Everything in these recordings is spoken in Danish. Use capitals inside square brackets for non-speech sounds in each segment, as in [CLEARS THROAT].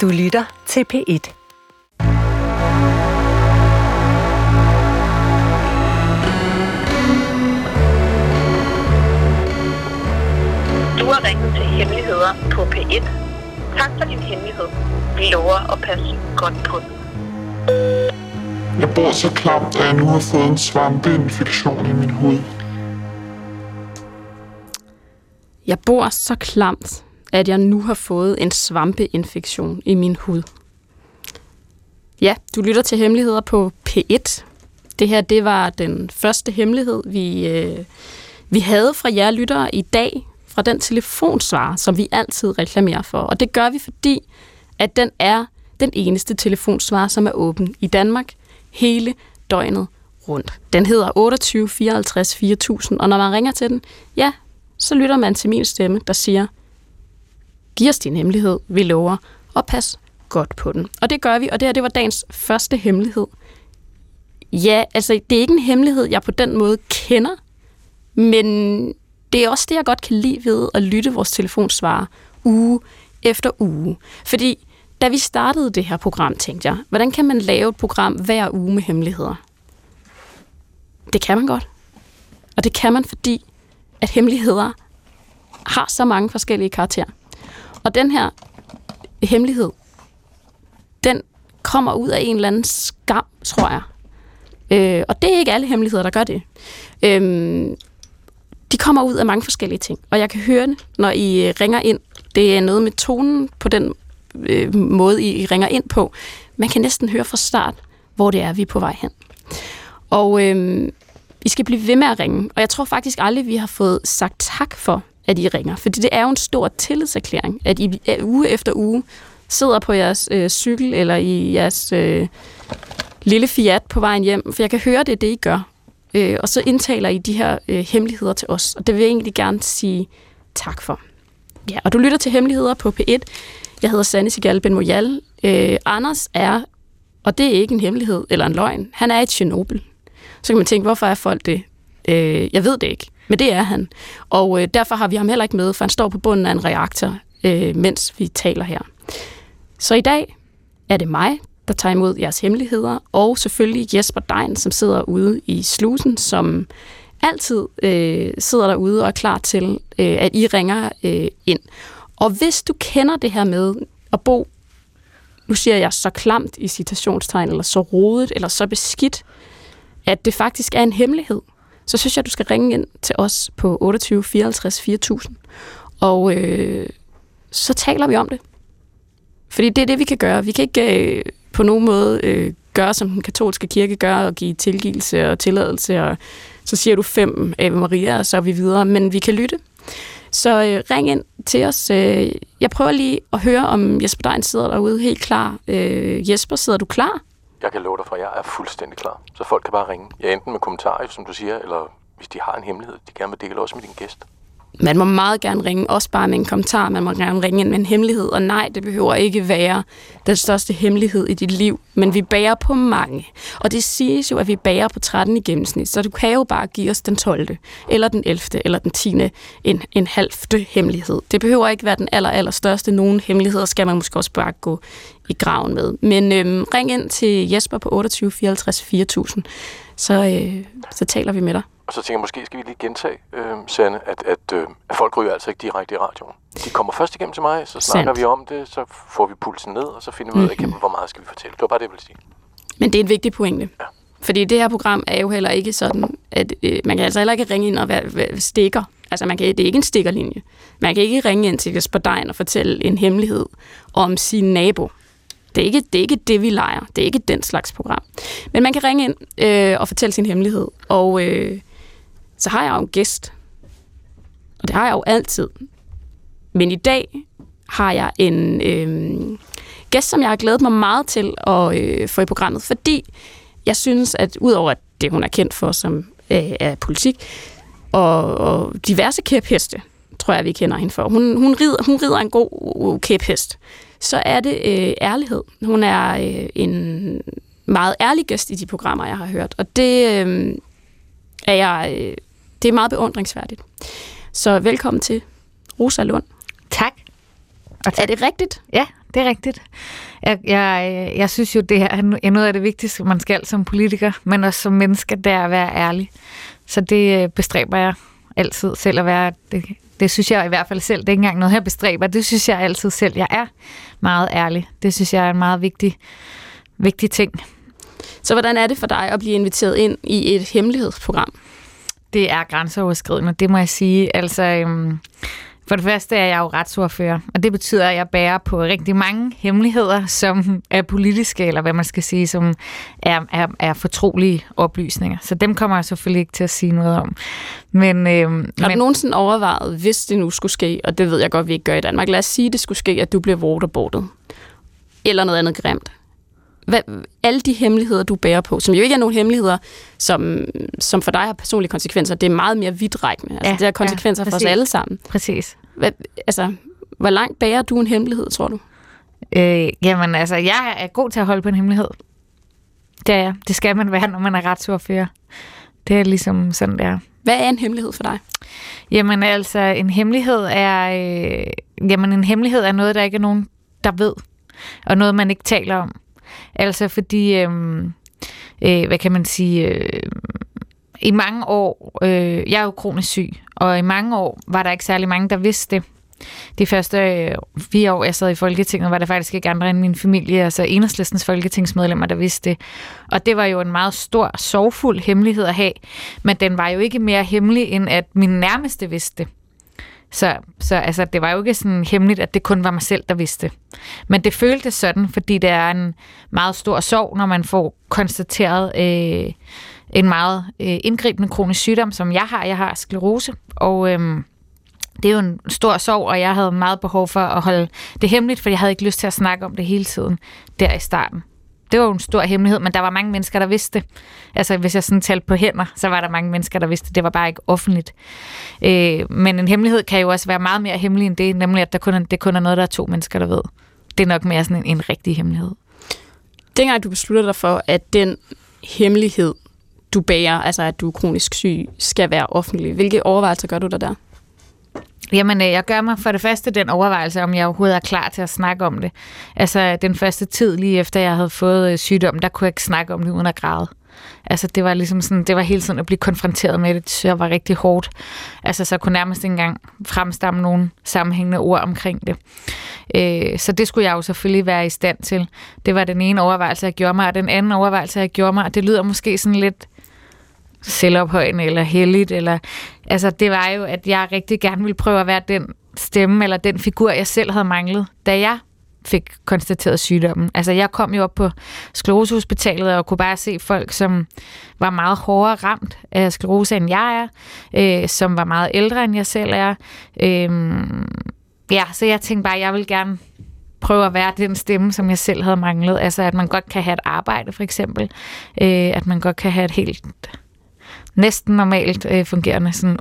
Du lytter til P1. Du har ringet til Hemmeligheder på P1. Tak for din hemmelighed. Vi lover at passe godt på den. Jeg bor så klamt, at jeg nu har fået en svampeinfektion i min hud. Jeg bor så klamt, at jeg nu har fået en svampeinfektion i min hud. Ja, du lytter til Hemmeligheder på P1. Det her, det var den første hemmelighed, vi, øh, vi havde fra jer lyttere i dag, fra den telefonsvar, som vi altid reklamerer for. Og det gør vi, fordi at den er den eneste telefonsvar, som er åben i Danmark hele døgnet rundt. Den hedder 28 54 4000, og når man ringer til den, ja, så lytter man til min stemme, der siger, giv os din hemmelighed, vi lover, og pas godt på den. Og det gør vi, og det her det var dagens første hemmelighed. Ja, altså det er ikke en hemmelighed, jeg på den måde kender, men det er også det, jeg godt kan lide ved at lytte vores telefonsvar uge efter uge. Fordi da vi startede det her program, tænkte jeg, hvordan kan man lave et program hver uge med hemmeligheder? Det kan man godt. Og det kan man, fordi at hemmeligheder har så mange forskellige karakterer. Og den her hemmelighed, den kommer ud af en eller anden skam, tror jeg. Øh, og det er ikke alle hemmeligheder, der gør det. Øh, de kommer ud af mange forskellige ting. Og jeg kan høre det, når I øh, ringer ind. Det er noget med tonen på den øh, måde, I ringer ind på. Man kan næsten høre fra start, hvor det er, vi er på vej hen. Og øh, I skal blive ved med at ringe. Og jeg tror faktisk aldrig, vi har fået sagt tak for, at I ringer. Fordi det er jo en stor tillidserklæring, at I uge efter uge sidder på jeres øh, cykel eller i jeres øh, lille Fiat på vejen hjem. For jeg kan høre, det er det, I gør. Øh, og så indtaler I de her øh, hemmeligheder til os. Og det vil jeg egentlig gerne sige tak for. Ja, og du lytter til Hemmeligheder på P1. Jeg hedder Sanne Sigal Ben Moyal. Øh, Anders er, og det er ikke en hemmelighed eller en løgn, han er et Tjernobyl. Så kan man tænke, hvorfor er folk det? Øh, jeg ved det ikke, men det er han. Og øh, derfor har vi ham heller ikke med, for han står på bunden af en reaktor, øh, mens vi taler her. Så i dag er det mig, der tager imod jeres hemmeligheder, og selvfølgelig Jesper Dein, som sidder ude i slusen, som altid øh, sidder derude og er klar til, øh, at I ringer øh, ind. Og hvis du kender det her med at bo, nu siger jeg så klamt i citationstegn, eller så rodet, eller så beskidt, at det faktisk er en hemmelighed, så synes jeg, du skal ringe ind til os på 28 54 4000. Og øh, så taler vi om det. Fordi det er det, vi kan gøre. Vi kan ikke øh, på nogen måde øh, gøre, som den katolske kirke gør, og give tilgivelse og tilladelse, og så siger du fem Ave Maria, og så er vi videre. Men vi kan lytte. Så øh, ring ind til os. Øh, jeg prøver lige at høre, om Jesper Dein sidder derude helt klar. Øh, Jesper, sidder du klar? Jeg kan love dig for, at jeg er fuldstændig klar. Så folk kan bare ringe. Jeg enten med kommentarer, som du siger, eller hvis de har en hemmelighed, de gerne vil dele også med din gæst. Man må meget gerne ringe, også bare med en kommentar. Man må gerne ringe ind med en hemmelighed. Og nej, det behøver ikke være den største hemmelighed i dit liv. Men vi bærer på mange. Og det siges jo, at vi bærer på 13 i gennemsnit. Så du kan jo bare give os den 12. Eller den 11. Eller den 10. En, en halvte hemmelighed. Det behøver ikke være den aller, aller største. Nogle hemmeligheder skal man måske også bare gå i graven med. Men øhm, ring ind til Jesper på 28 54 4000. Så, øh, så taler vi med dig. Og så tænker jeg, måske skal vi lige gentage, øh, Sanne, at, at, øh, at folk ryger altså ikke direkte i radioen. De kommer først igennem til mig, så snakker Sandt. vi om det, så får vi pulsen ned, og så finder vi ud af, mm-hmm. hvor meget skal vi fortælle. Det var bare det, jeg ville sige. Men det er en vigtig pointe. Ja. Fordi det her program er jo heller ikke sådan, at øh, man kan altså heller ikke ringe ind og være, være stikker. Altså man kan, det er ikke en stikkerlinje. Man kan ikke ringe ind til Jesper Dein og fortælle en hemmelighed om sin nabo. Det er, ikke, det er ikke det, vi leger. Det er ikke den slags program. Men man kan ringe ind øh, og fortælle sin hemmelighed. Og øh, så har jeg jo en gæst. Og det har jeg jo altid. Men i dag har jeg en øh, gæst, som jeg har glædet mig meget til at øh, få i programmet, fordi jeg synes, at udover at det, hun er kendt for, som øh, er politik, og, og diverse kæpheste, tror jeg, vi kender hende for. Hun, hun, rider, hun rider en god øh, kæphest. Så er det øh, ærlighed. Hun er øh, en meget ærlig gæst i de programmer, jeg har hørt. Og det øh, er jeg... Øh, det er meget beundringsværdigt. Så velkommen til Rosa Lund. Tak. Og Er det rigtigt? Ja, det er rigtigt. Jeg, jeg, jeg synes jo, det er noget af det vigtigste, man skal som politiker, men også som menneske, det er at være ærlig. Så det øh, bestræber jeg altid selv at være. Det, det synes jeg i hvert fald selv. Det er ikke engang noget, jeg bestræber. Det synes jeg altid selv. Jeg er meget ærlig. Det synes jeg er en meget vigtig, vigtig ting. Så hvordan er det for dig at blive inviteret ind i et hemmelighedsprogram? Det er grænseoverskridende, det må jeg sige. Altså, øhm, for det første er jeg jo retsordfører, og det betyder, at jeg bærer på rigtig mange hemmeligheder, som er politiske, eller hvad man skal sige, som er, er, er fortrolige oplysninger. Så dem kommer jeg selvfølgelig ikke til at sige noget om. Men, øhm, Har du men, nogensinde overvejet, hvis det nu skulle ske, og det ved jeg godt, vi ikke gør i Danmark, lad os sige, at det skulle ske, at du bliver waterboardet, eller noget andet grimt. Hvad, alle de hemmeligheder, du bærer på, som jo ikke er nogen hemmeligheder, som, som for dig har personlige konsekvenser, det er meget mere vidtrækkende. Altså, Ja, det har konsekvenser ja, for os alle sammen. præcis. Hvad, altså, hvor langt bærer du en hemmelighed, tror du? Øh, jamen altså, jeg er god til at holde på en hemmelighed. Det er jeg. Det skal man være, når man er retsordfører. Det er ligesom sådan, der. Hvad er en hemmelighed for dig? Jamen altså, en hemmelighed er, øh, jamen, en hemmelighed er noget, der ikke er nogen, der ved. Og noget, man ikke taler om. Altså fordi, øh, øh, hvad kan man sige, øh, i mange år, øh, jeg er jo kronisk syg, og i mange år var der ikke særlig mange, der vidste det. De første øh, fire år, jeg sad i Folketinget, var der faktisk ikke andre end min familie, altså enhedslistens folketingsmedlemmer, der vidste det. Og det var jo en meget stor, sorgfuld hemmelighed at have, men den var jo ikke mere hemmelig, end at min nærmeste vidste det. Så, så altså, det var jo ikke sådan hemmeligt, at det kun var mig selv, der vidste. Men det føltes sådan, fordi det er en meget stor sorg, når man får konstateret øh, en meget øh, indgribende kronisk sygdom, som jeg har. Jeg har sklerose, og øh, det er jo en stor sorg, og jeg havde meget behov for at holde det hemmeligt, for jeg havde ikke lyst til at snakke om det hele tiden der i starten. Det var jo en stor hemmelighed, men der var mange mennesker, der vidste det. Altså, hvis jeg sådan talte på hænder, så var der mange mennesker, der vidste det. Det var bare ikke offentligt. Øh, men en hemmelighed kan jo også være meget mere hemmelig end det, nemlig at der kun er, det kun er noget, der er to mennesker, der ved. Det er nok mere sådan en, en rigtig hemmelighed. Dengang du beslutter dig for, at den hemmelighed, du bærer, altså at du er kronisk syg, skal være offentlig, hvilke overvejelser gør du der der? Jamen, øh, jeg gør mig for det første den overvejelse, om jeg overhovedet er klar til at snakke om det. Altså, den første tid lige efter, jeg havde fået øh, sygdommen, der kunne jeg ikke snakke om det uden at græde. Altså, det var ligesom sådan, det var hele tiden at blive konfronteret med det, så jeg var rigtig hårdt. Altså, så jeg kunne nærmest ikke engang fremstamme nogle sammenhængende ord omkring det. Øh, så det skulle jeg jo selvfølgelig være i stand til. Det var den ene overvejelse, jeg gjorde mig, og den anden overvejelse, jeg gjorde mig, og det lyder måske sådan lidt selvophøjende eller heldigt, eller altså det var jo, at jeg rigtig gerne ville prøve at være den stemme eller den figur, jeg selv havde manglet, da jeg fik konstateret sygdommen. Altså jeg kom jo op på sklerosehospitalet og kunne bare se folk, som var meget hårdere ramt af sklerose, end jeg er, øh, som var meget ældre, end jeg selv er. Øh, ja, så jeg tænkte bare, at jeg vil gerne prøve at være den stemme, som jeg selv havde manglet. Altså at man godt kan have et arbejde, for eksempel. Øh, at man godt kan have et helt næsten normalt øh, fungerende sådan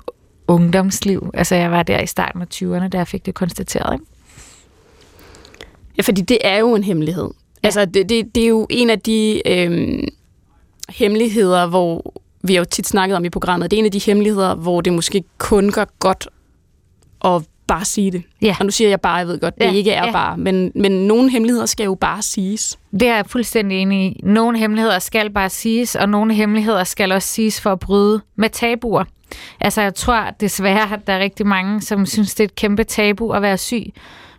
ungdomsliv. Altså jeg var der i starten af 20'erne, da jeg fik det konstateret. Ikke? Ja, fordi det er jo en hemmelighed. Ja. Altså, det, det, det er jo en af de øhm, hemmeligheder, hvor vi har jo tit snakket om i programmet, det er en af de hemmeligheder, hvor det måske kun gør godt at bare sige det. Ja. Og nu siger jeg bare, jeg ved godt, det Ja, ikke er ja. bare, men, men nogle hemmeligheder skal jo bare siges. Det er jeg fuldstændig enig i. Nogle hemmeligheder skal bare siges, og nogle hemmeligheder skal også siges for at bryde med tabuer. Altså jeg tror desværre, at der er rigtig mange, som synes, det er et kæmpe tabu at være syg.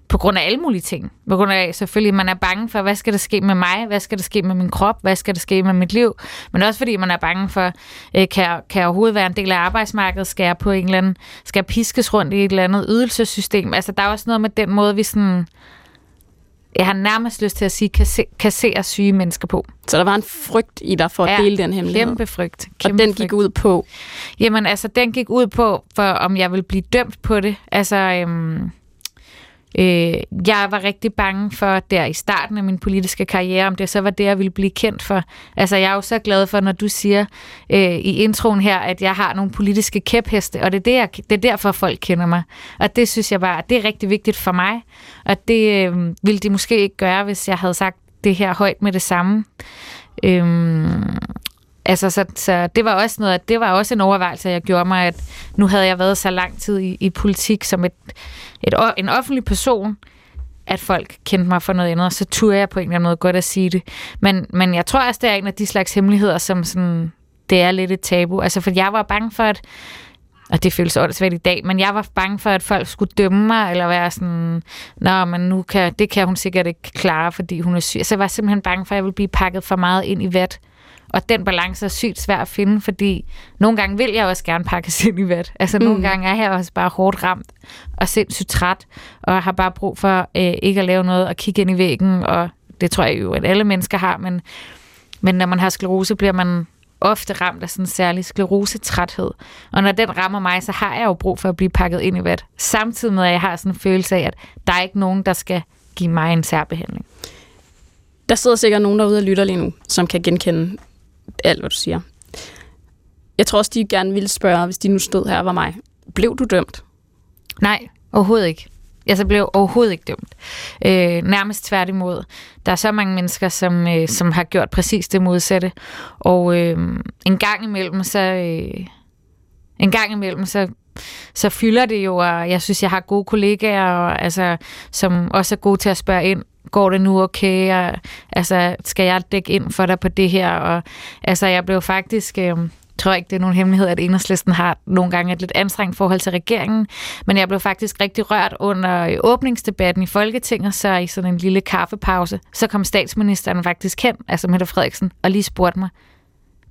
På grund af alle mulige ting. På grund af selvfølgelig, at man er bange for, hvad skal der ske med mig? Hvad skal der ske med min krop? Hvad skal der ske med mit liv? Men også fordi man er bange for, øh, kan, jeg, kan jeg overhovedet være en del af arbejdsmarkedet? Skal jeg på en eller anden, skal jeg piskes rundt i et eller andet ydelsessystem? Altså der er også noget med den måde, vi sådan, jeg har nærmest lyst til at sige, kasse- kasserer syge mennesker på. Så der var en frygt i dig for at Ja, dele den hemmelighed. Kæmpe frygt. og Kæmpe den frygt. gik ud på, Jamen, altså, den gik ud på, for om jeg ville blive dømt på det. Altså, øhm, øh, jeg var rigtig bange for, der i starten af min politiske karriere, om det så var det, jeg ville blive kendt for. Altså, jeg er jo så glad for, når du siger øh, i introen her, at jeg har nogle politiske kæpheste, og det er, det, jeg, det er derfor, folk kender mig. Og det synes jeg bare, det er rigtig vigtigt for mig. Og det øh, ville de måske ikke gøre, hvis jeg havde sagt det her højt med det samme. Øhm, Altså, så, så det var også noget, det var også en overvejelse, jeg gjorde mig, at nu havde jeg været så lang tid i, i politik som et, et, en offentlig person, at folk kendte mig for noget andet, og så turde jeg på en eller anden måde godt at sige det. Men, men jeg tror også, det er en af de slags hemmeligheder, som sådan, det er lidt et tabu. Altså, for jeg var bange for, at og det føles åndssvagt i dag, men jeg var bange for, at folk skulle dømme mig, eller være sådan, nå, men nu kan, det kan hun sikkert ikke klare, fordi hun er syg. Så jeg var simpelthen bange for, at jeg ville blive pakket for meget ind i vat. Og den balance er sygt svær at finde, fordi nogle gange vil jeg også gerne pakkes ind i vat. Altså mm. nogle gange er jeg også bare hårdt ramt og sindssygt træt, og har bare brug for øh, ikke at lave noget og kigge ind i væggen, og det tror jeg jo, at alle mennesker har, men, men når man har sklerose, bliver man ofte ramt af sådan en særlig sklerosetræthed. Og når den rammer mig, så har jeg jo brug for at blive pakket ind i vat. Samtidig med, at jeg har sådan en følelse af, at der er ikke nogen, der skal give mig en særbehandling. Der sidder sikkert nogen derude og lytter lige nu, som kan genkende alt, hvad du siger. Jeg tror også, de gerne ville spørge, hvis de nu stod her og var mig. Blev du dømt? Nej, overhovedet ikke. Altså, jeg så blev overhovedet ikke dømt. Øh, nærmest tværtimod. Der er så mange mennesker, som, øh, som har gjort præcis det modsatte. Og øh, en gang imellem, så... Øh, en gang imellem, så så fylder det jo, og jeg synes, jeg har gode kollegaer, og, altså, som også er gode til at spørge ind, går det nu okay, og, altså, skal jeg dække ind for dig på det her, og altså, jeg blev faktisk, øh, tror ikke, det er nogen hemmelighed, at enhedslisten har nogle gange et lidt anstrengt forhold til regeringen, men jeg blev faktisk rigtig rørt under åbningsdebatten i Folketinget, så i sådan en lille kaffepause, så kom statsministeren faktisk hen, altså Mette Frederiksen, og lige spurgte mig,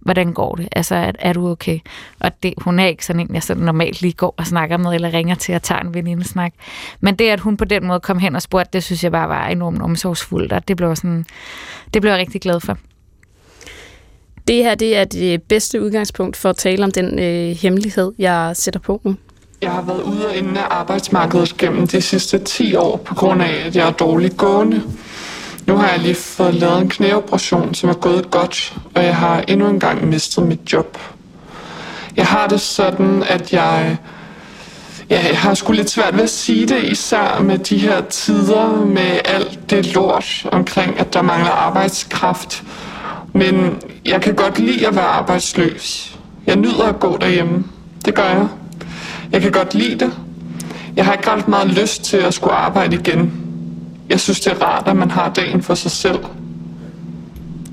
hvordan går det? Altså, er, er du okay? Og det, hun er ikke sådan en, jeg sådan normalt lige går og snakker med, eller ringer til at tage en venindesnak. Men det, at hun på den måde kom hen og spurgte, det synes jeg bare var enormt omsorgsfuldt, og det blev, sådan, det blev jeg rigtig glad for. Det her det er det bedste udgangspunkt for at tale om den øh, hemmelighed, jeg sætter på nu. Jeg har været ude og inde af arbejdsmarkedet gennem de sidste 10 år, på grund af, at jeg er dårligt gående. Nu har jeg lige fået lavet en knæoperation, som er gået godt, og jeg har endnu en gang mistet mit job. Jeg har det sådan, at jeg, ja, jeg har sgu lidt svært ved at sige det, især med de her tider, med alt det lort omkring, at der mangler arbejdskraft. Men jeg kan godt lide at være arbejdsløs. Jeg nyder at gå derhjemme. Det gør jeg. Jeg kan godt lide det. Jeg har ikke ret meget lyst til at skulle arbejde igen. Jeg synes, det er rart, at man har dagen for sig selv.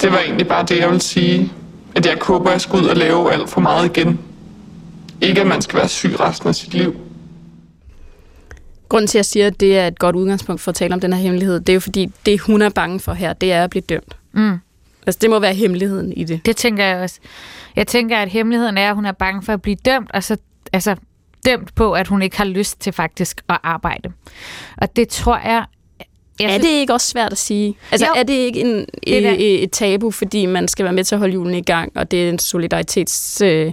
Det var egentlig bare det, jeg vil sige. At jeg håber, at jeg skal ud og lave alt for meget igen. Ikke, at man skal være syg resten af sit liv. Grunden til, at jeg siger, at det er et godt udgangspunkt for at tale om den her hemmelighed, det er jo fordi, det hun er bange for her, det er at blive dømt. Mm. Altså, det må være hemmeligheden i det. Det tænker jeg også. Jeg tænker, at hemmeligheden er, at hun er bange for at blive dømt, og så altså, dømt på, at hun ikke har lyst til faktisk at arbejde. Og det tror jeg jeg er det ikke også svært at sige? Altså, jo, er det ikke en, det et, et tabu, fordi man skal være med til at holde julen i gang, og det er en solidaritets... Øh,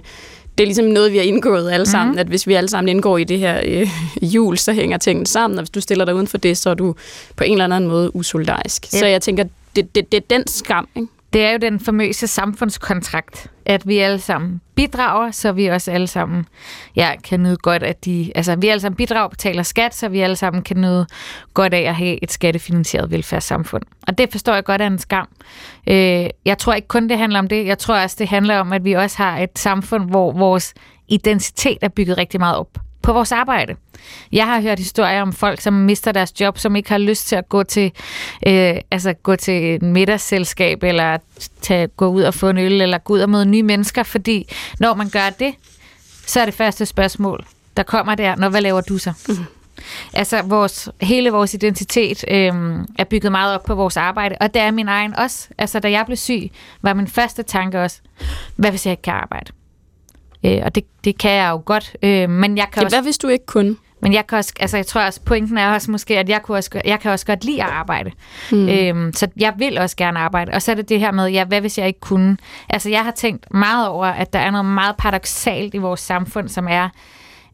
det er ligesom noget, vi har indgået alle sammen, mm-hmm. at hvis vi alle sammen indgår i det her øh, jul, så hænger tingene sammen, og hvis du stiller dig uden for det, så er du på en eller anden måde usolidarisk. Yep. Så jeg tænker, det, det, det er den skam, ikke? Det er jo den famøse samfundskontrakt, at vi alle sammen bidrager, så vi også alle sammen ja, kan nyde godt af de... Altså, vi alle sammen bidrager og betaler skat, så vi alle sammen kan nyde godt af at have et skattefinansieret velfærdssamfund. Og det forstår jeg godt er en skam. Øh, jeg tror ikke kun, det handler om det. Jeg tror også, det handler om, at vi også har et samfund, hvor vores identitet er bygget rigtig meget op på vores arbejde. Jeg har hørt historier om folk, som mister deres job, som ikke har lyst til at gå til, øh, altså gå til et middagsselskab, eller tage, gå ud og få en øl, eller gå ud og møde nye mennesker, fordi når man gør det, så er det første spørgsmål, der kommer der, når hvad laver du så? Mm. Altså, vores, hele vores identitet øh, er bygget meget op på vores arbejde, og det er min egen også. Altså, da jeg blev syg, var min første tanke også, hvad hvis jeg ikke kan arbejde? Øh, og det, det kan jeg jo godt. Øh, men jeg kan det, også, hvad hvis du ikke kunne? Men jeg kan også, altså jeg tror også, pointen er også måske, at jeg, kunne også, jeg kan også godt lide at arbejde. Mm. Øhm, så jeg vil også gerne arbejde. Og så er det det her med, ja, hvad hvis jeg ikke kunne? Altså jeg har tænkt meget over, at der er noget meget paradoxalt i vores samfund, som er,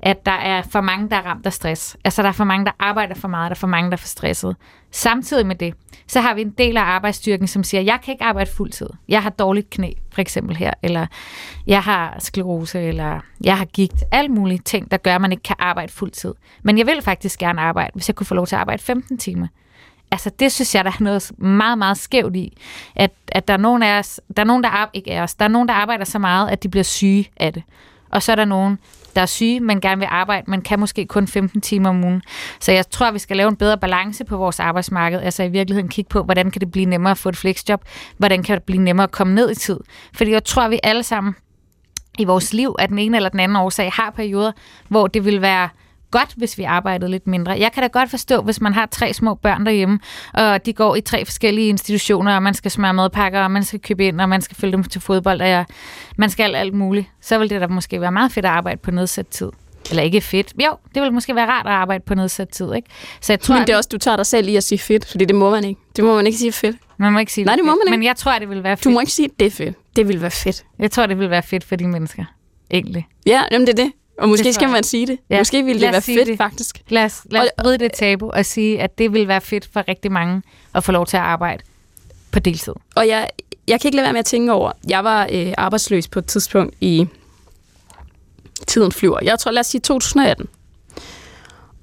at der er for mange, der er ramt af stress. Altså der er for mange, der arbejder for meget, der er for mange, der er for stresset. Samtidig med det, så har vi en del af arbejdsstyrken, som siger, jeg kan ikke arbejde fuldtid. Jeg har dårligt knæ, for eksempel her, eller jeg har sklerose, eller jeg har gigt. Alle mulige ting, der gør, at man ikke kan arbejde fuldtid. Men jeg vil faktisk gerne arbejde, hvis jeg kunne få lov til at arbejde 15 timer. Altså, det synes jeg, der er noget meget, meget skævt i. At, at der er nogen af os, der er nogen, der, ikke er os, der er nogen, der arbejder så meget, at de bliver syge af det. og så er der nogen, der er syge, men gerne vil arbejde, men kan måske kun 15 timer om ugen. Så jeg tror, vi skal lave en bedre balance på vores arbejdsmarked. Altså i virkeligheden kigge på, hvordan kan det blive nemmere at få et flexjob? Hvordan kan det blive nemmere at komme ned i tid? Fordi jeg tror, vi alle sammen i vores liv af den ene eller den anden årsag har perioder, hvor det vil være godt, hvis vi arbejdede lidt mindre. Jeg kan da godt forstå, hvis man har tre små børn derhjemme, og de går i tre forskellige institutioner, og man skal smøre madpakker, og man skal købe ind, og man skal følge dem til fodbold, og man skal alt muligt. Så vil det da måske være meget fedt at arbejde på nedsat tid. Eller ikke fedt. Jo, det vil måske være rart at arbejde på nedsat tid, ikke? Så jeg tror, Men det er også, du tager dig selv i at sige fedt, fordi det må man ikke. Det må man ikke sige fedt. Man må ikke sige Nej, det må man ikke. Men jeg tror, det vil være fedt. Du må ikke sige, det er fedt. Det vil være fedt. Jeg tror, det vil være fedt for de mennesker. Egentlig. Ja, jamen det er det. Og måske skal man sige det. Ja. Måske ville det være fedt, det. faktisk. Lad os, lad os bryde det tabu og sige, at det vil være fedt for rigtig mange at få lov til at arbejde på deltid. Og jeg, jeg kan ikke lade være med at tænke over, jeg var øh, arbejdsløs på et tidspunkt i tiden flyver. Jeg tror, lad os sige 2018.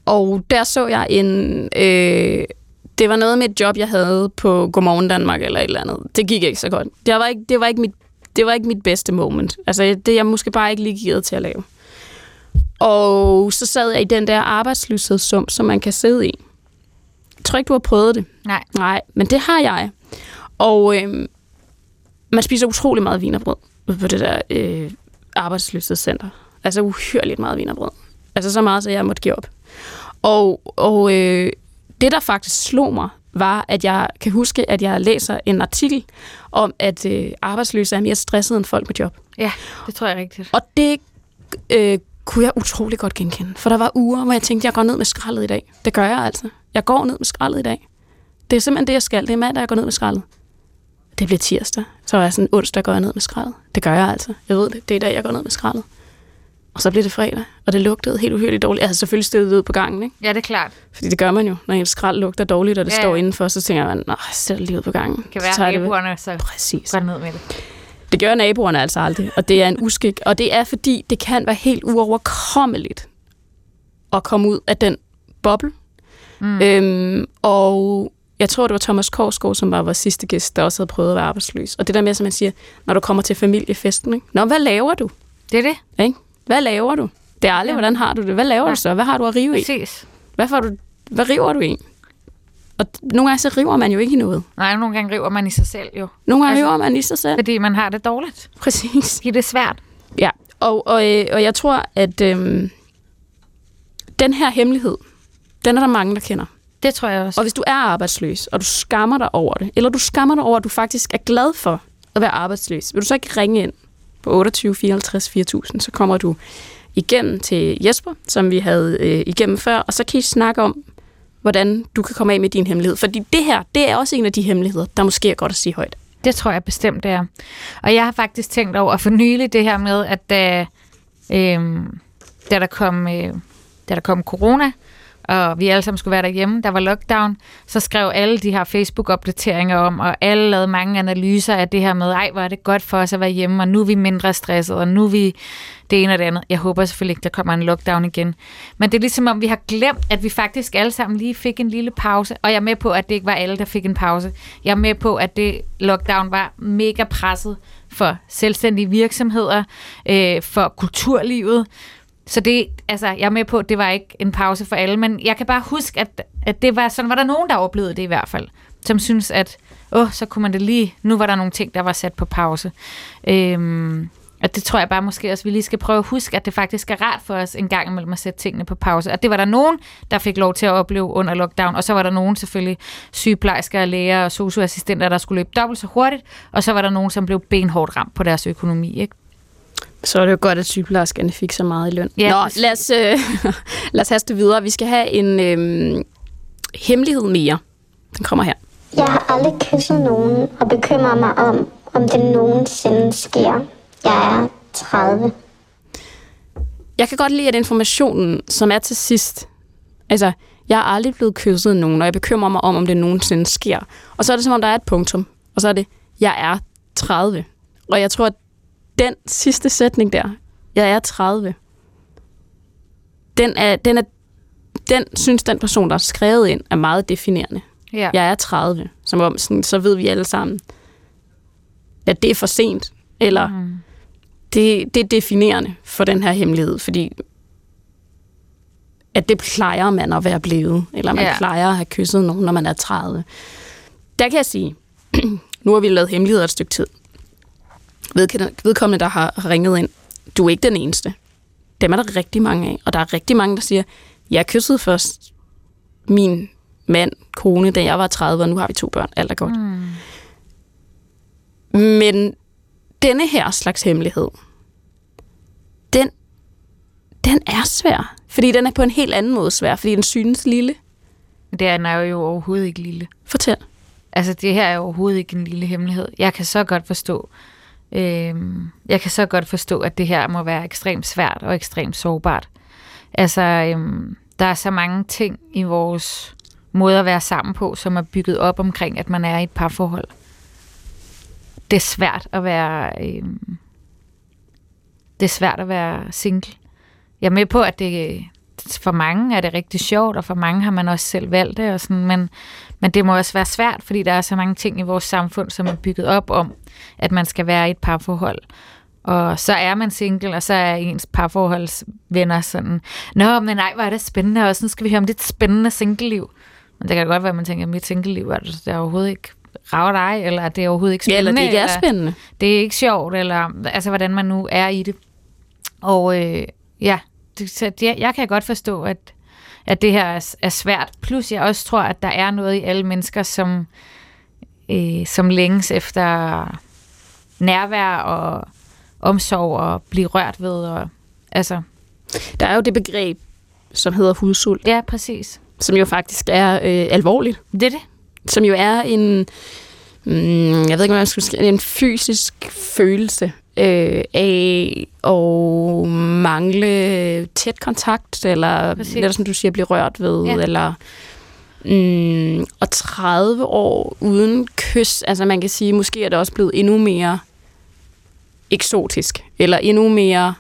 Og der så jeg en... Øh, det var noget med et job, jeg havde på Godmorgen Danmark eller et eller andet. Det gik ikke så godt. Det var ikke, det var ikke, mit, det var ikke mit bedste moment. Altså, det jeg måske bare ikke lige givet til at lave. Og så sad jeg i den der arbejdsløshedssum, som man kan sidde i. Jeg tror ikke, du har prøvet det. Nej. Nej, men det har jeg. Og øh, man spiser utrolig meget vinerbrød på det der øh, arbejdsløshedscenter. Altså uhyrligt meget vinerbrød. Altså så meget, så jeg måtte give op. Og, og øh, det, der faktisk slog mig, var, at jeg kan huske, at jeg læser en artikel om, at øh, arbejdsløse er mere stressede end folk med job. Ja, det tror jeg rigtigt. Og det øh, kunne jeg utrolig godt genkende. For der var uger, hvor jeg tænkte, jeg går ned med skraldet i dag. Det gør jeg altså. Jeg går ned med skraldet i dag. Det er simpelthen det, jeg skal. Det er mandag, jeg går ned med skraldet. Det bliver tirsdag. Så er jeg sådan, onsdag går jeg ned med skraldet. Det gør jeg altså. Jeg ved det. Det er i dag, jeg går ned med skraldet. Og så blev det fredag, og det lugtede helt uhyrligt dårligt. Jeg havde selvfølgelig stedet ud på gangen, ikke? Ja, det er klart. Fordi det gør man jo, når en skrald lugter dårligt, og det ja. står indenfor, så tænker man, nej, sæt lige ud på gangen. Det kan være naboerne, så Præcis. går ned med det. Det gør naboerne altså aldrig, og det er en uskik. Og det er, fordi det kan være helt uoverkommeligt at komme ud af den boble. Mm. Øhm, og jeg tror, det var Thomas Korsgaard, som var vores sidste gæst, der også havde prøvet at være arbejdsløs. Og det der med, som man siger, når du kommer til familiefesten, ikke? Nå, hvad laver du? Det er det. Ikke? Hvad laver du? Det er aldrig, ja. hvordan har du det? Hvad laver ja. du så? Hvad har du at rive i? Præcis. Hvad, får du, hvad river du i? Og nogle gange så river man jo ikke i noget. Nej, nogle gange river man i sig selv jo. Nogle gange altså, river man i sig selv. Fordi man har det dårligt. Præcis. Fordi det er svært. Ja, og, og, øh, og jeg tror, at øhm, den her hemmelighed, den er der mange, der kender. Det tror jeg også. Og hvis du er arbejdsløs, og du skammer dig over det, eller du skammer dig over, at du faktisk er glad for at være arbejdsløs, vil du så ikke ringe ind på 28 54 4000, så kommer du igennem til Jesper, som vi havde øh, igennem før, og så kan I snakke om, hvordan du kan komme af med din hemmelighed. Fordi det her, det er også en af de hemmeligheder, der måske er godt at sige højt. Det tror jeg bestemt, det er. Og jeg har faktisk tænkt over for nylig det her med, at da, øh, da, der, kom, øh, da der kom corona, og vi alle sammen skulle være derhjemme, der var lockdown, så skrev alle de her Facebook-opdateringer om, og alle lavede mange analyser af det her med, ej, hvor er det godt for os at være hjemme, og nu er vi mindre stresset, og nu er vi det ene og det andet. Jeg håber selvfølgelig ikke, der kommer en lockdown igen. Men det er ligesom om, vi har glemt, at vi faktisk alle sammen lige fik en lille pause, og jeg er med på, at det ikke var alle, der fik en pause. Jeg er med på, at det lockdown var mega presset for selvstændige virksomheder, øh, for kulturlivet, så det, altså, jeg er med på, at det var ikke en pause for alle, men jeg kan bare huske, at, at det var sådan, var der nogen, der oplevede det i hvert fald, som synes, at åh, så kunne man det lige, nu var der nogle ting, der var sat på pause. Øhm, og det tror jeg bare måske også, vi lige skal prøve at huske, at det faktisk er rart for os en gang imellem at sætte tingene på pause. Og det var der nogen, der fik lov til at opleve under lockdown, og så var der nogen selvfølgelig sygeplejersker, læger og socioassistenter, der skulle løbe dobbelt så hurtigt, og så var der nogen, som blev benhårdt ramt på deres økonomi. Ikke? Så er det jo godt, at sygeplejerskerne fik så meget i løn. Ja, Nå, lad os, øh, [LAUGHS] lad os haste videre. Vi skal have en øh, hemmelighed mere. Den kommer her. Jeg har aldrig kysset nogen og bekymrer mig om, om det nogensinde sker. Jeg er 30. Jeg kan godt lide, at informationen, som er til sidst, altså, jeg er aldrig blevet kysset af nogen, og jeg bekymrer mig om, om det nogensinde sker. Og så er det som om, der er et punktum. Og så er det, jeg er 30. Og jeg tror, at den sidste sætning der, jeg er 30, den er, den er, den synes den person, der har skrevet ind, er meget definerende. Ja. Jeg er 30, som om sådan, så ved vi alle sammen, at det er for sent, eller mm. det, det er definerende for den her hemmelighed, fordi at det plejer man at være blevet, eller man ja. plejer at have kysset nogen, når man er 30. Der kan jeg sige, [CLEARS THROAT] nu har vi lavet hemmeligheder et stykke tid. Vedkommende, der har ringet ind, du er ikke den eneste. Dem er der rigtig mange af, og der er rigtig mange, der siger, jeg kyssede først min mand, kone, da jeg var 30, og nu har vi to børn. Alt er godt. Mm. Men denne her slags hemmelighed, den, den er svær. Fordi den er på en helt anden måde svær, fordi den synes lille. Det er jo overhovedet ikke lille. Fortæl. Altså, det her er overhovedet ikke en lille hemmelighed. Jeg kan så godt forstå, øhm, jeg kan så godt forstå, at det her må være ekstremt svært og ekstremt sårbart. Altså, øhm, der er så mange ting i vores måde at være sammen på, som er bygget op omkring, at man er i et parforhold. Det er svært at være, øhm, det er svært at være single. Jeg er med på, at det for mange er det rigtig sjovt, og for mange har man også selv valgt det, og sådan, men, men det må også være svært, fordi der er så mange ting i vores samfund, som er bygget op om, at man skal være i et parforhold. Og så er man single, og så er ens parforholdsvenner sådan, Nå, men nej, hvor er det spændende, og sådan skal vi høre om dit spændende single-liv. Men det kan godt være, at man tænker, at mit single-liv er det er overhovedet ikke rager dig, eller at det er overhovedet ikke Ja, spændende. eller det ikke er spændende. det er ikke sjovt, eller altså, hvordan man nu er i det. Og øh, ja, så det, jeg kan godt forstå, at, at det her er, er svært. Plus jeg også tror, at der er noget i alle mennesker, som, øh, som længes efter nærvær og omsorg og blive rørt ved. Og, altså, Der er jo det begreb, som hedder hudsult, ja, præcis. som jo faktisk er øh, alvorligt. Det er det. Som jo er en, mm, jeg ved ikke, hvordan jeg skulle sige, en fysisk følelse øh, af at mangle tæt kontakt, eller Præcis. netop som du siger, blive rørt ved, Ja. ja. eller mm, og 30 år uden kys, altså man kan sige, måske er det også blevet endnu mere eksotisk, eller endnu mere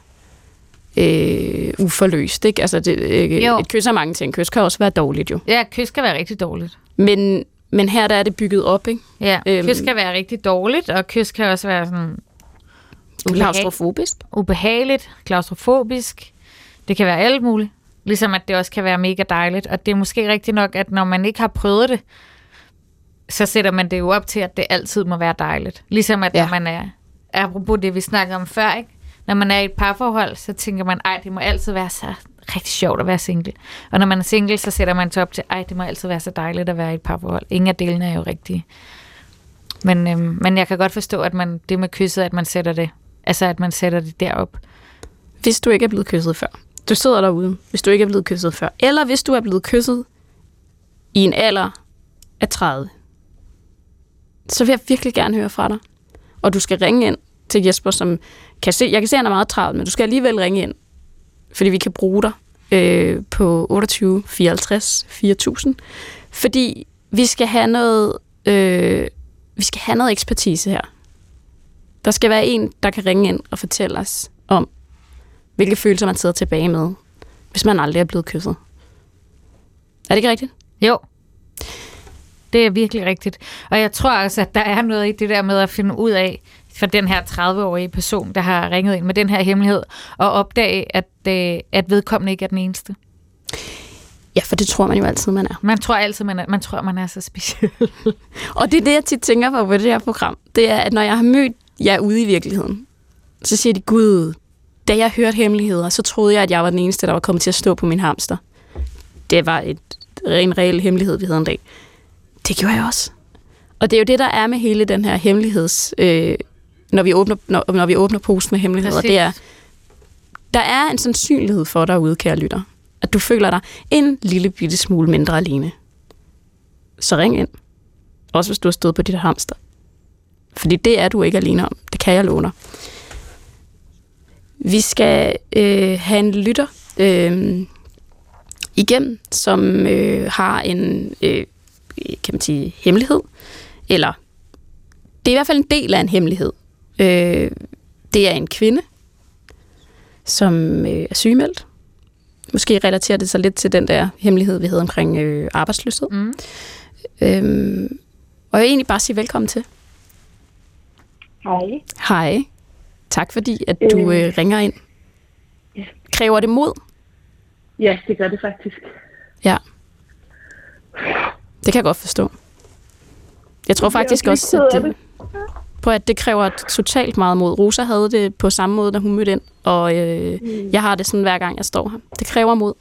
øh, uforløst. Ikke? Altså det, øh, Jo. et kys er mange ting. Kys kan også være dårligt jo. Ja, kys kan være rigtig dårligt. Men, men her der er det bygget op, ikke? Ja, Øhm. kys kan være rigtig dårligt, og kys kan også være sådan ubehag- Klaustrofobisk. ubehageligt, klaustrofobisk. Det kan være alt muligt. Ligesom at det også kan være mega dejligt. Og det er måske rigtigt nok, at når man ikke har prøvet det, så sætter man det jo op til, at det altid må være dejligt. Ligesom at. Ja. når man er, apropos det vi snakkede om før, ikke? når man er i et parforhold, så tænker man, ej, det må altid være så rigtig sjovt at være single. Og når man er single, så sætter man sig op til, ej, det må altid være så dejligt at være i et parforhold. Ingen af delene er jo rigtige. Men, øhm, men jeg kan godt forstå, at man, det med kysset, at man sætter det, altså at man sætter det derop. Hvis du ikke er blevet kysset før. Du sidder derude, hvis du ikke er blevet kysset før. Eller hvis du er blevet kysset i en alder af 30. Så vil jeg virkelig gerne høre fra dig. Og du skal ringe ind til Jesper, som kan se, jeg kan se, at han er meget travlt, men du skal alligevel ringe ind, fordi vi kan bruge dig øh, på 28 54 4000. Fordi vi skal have noget, øh, vi skal have noget ekspertise her. Der skal være en, der kan ringe ind og fortælle os om, hvilke følelser man sidder tilbage med, hvis man aldrig er blevet kysset. Er det ikke rigtigt? Jo. Det er virkelig rigtigt. Og jeg tror også, at der er noget i det der med at finde ud af, for den her 30-årige person, der har ringet ind med den her hemmelighed, og opdage, at, øh, at vedkommende ikke er den eneste. Ja, for det tror man jo altid, man er. Man tror altid, man, er, man tror, man er så speciel. Og det er det, jeg tit tænker på på det her program. Det er, at når jeg har mødt jer ude i virkeligheden, så siger de, Gud, da jeg hørte hemmeligheder, så troede jeg, at jeg var den eneste, der var kommet til at stå på min hamster. Det var et, en reel hemmelighed, vi havde en dag. Det gjorde jeg også. Og det er jo det, der er med hele den her hemmeligheds... Øh, når, vi åbner, når, når vi åbner posten med hemmeligheder, Præcis. det er, der er en sandsynlighed for derude, kære lytter, at du føler dig en lille bitte smule mindre alene. Så ring ind. Også hvis du har stået på dit hamster. Fordi det er du ikke alene om. Det kan jeg dig. Vi skal øh, have en lytter øh, igennem, som øh, har en, øh, kan man sige, hemmelighed. Eller det er i hvert fald en del af en hemmelighed. Øh, det er en kvinde, som øh, er sygemeldt. Måske relaterer det sig lidt til den der hemmelighed, vi havde omkring øh, arbejdsløshed. Mm. Øhm, og jeg vil egentlig bare sige velkommen til. Hej. Hej. Tak fordi, at du Øh. øh, ringer ind. Ja. Kræver det mod? Ja, det gør det faktisk. Ja. Det kan jeg godt forstå. Jeg tror Jeg faktisk også også, at det, på at det kræver totalt meget mod. Rosa havde det på samme måde, da hun mødte ind, og øh, Mm. jeg har det sådan hver gang, jeg står her. Det kræver mod.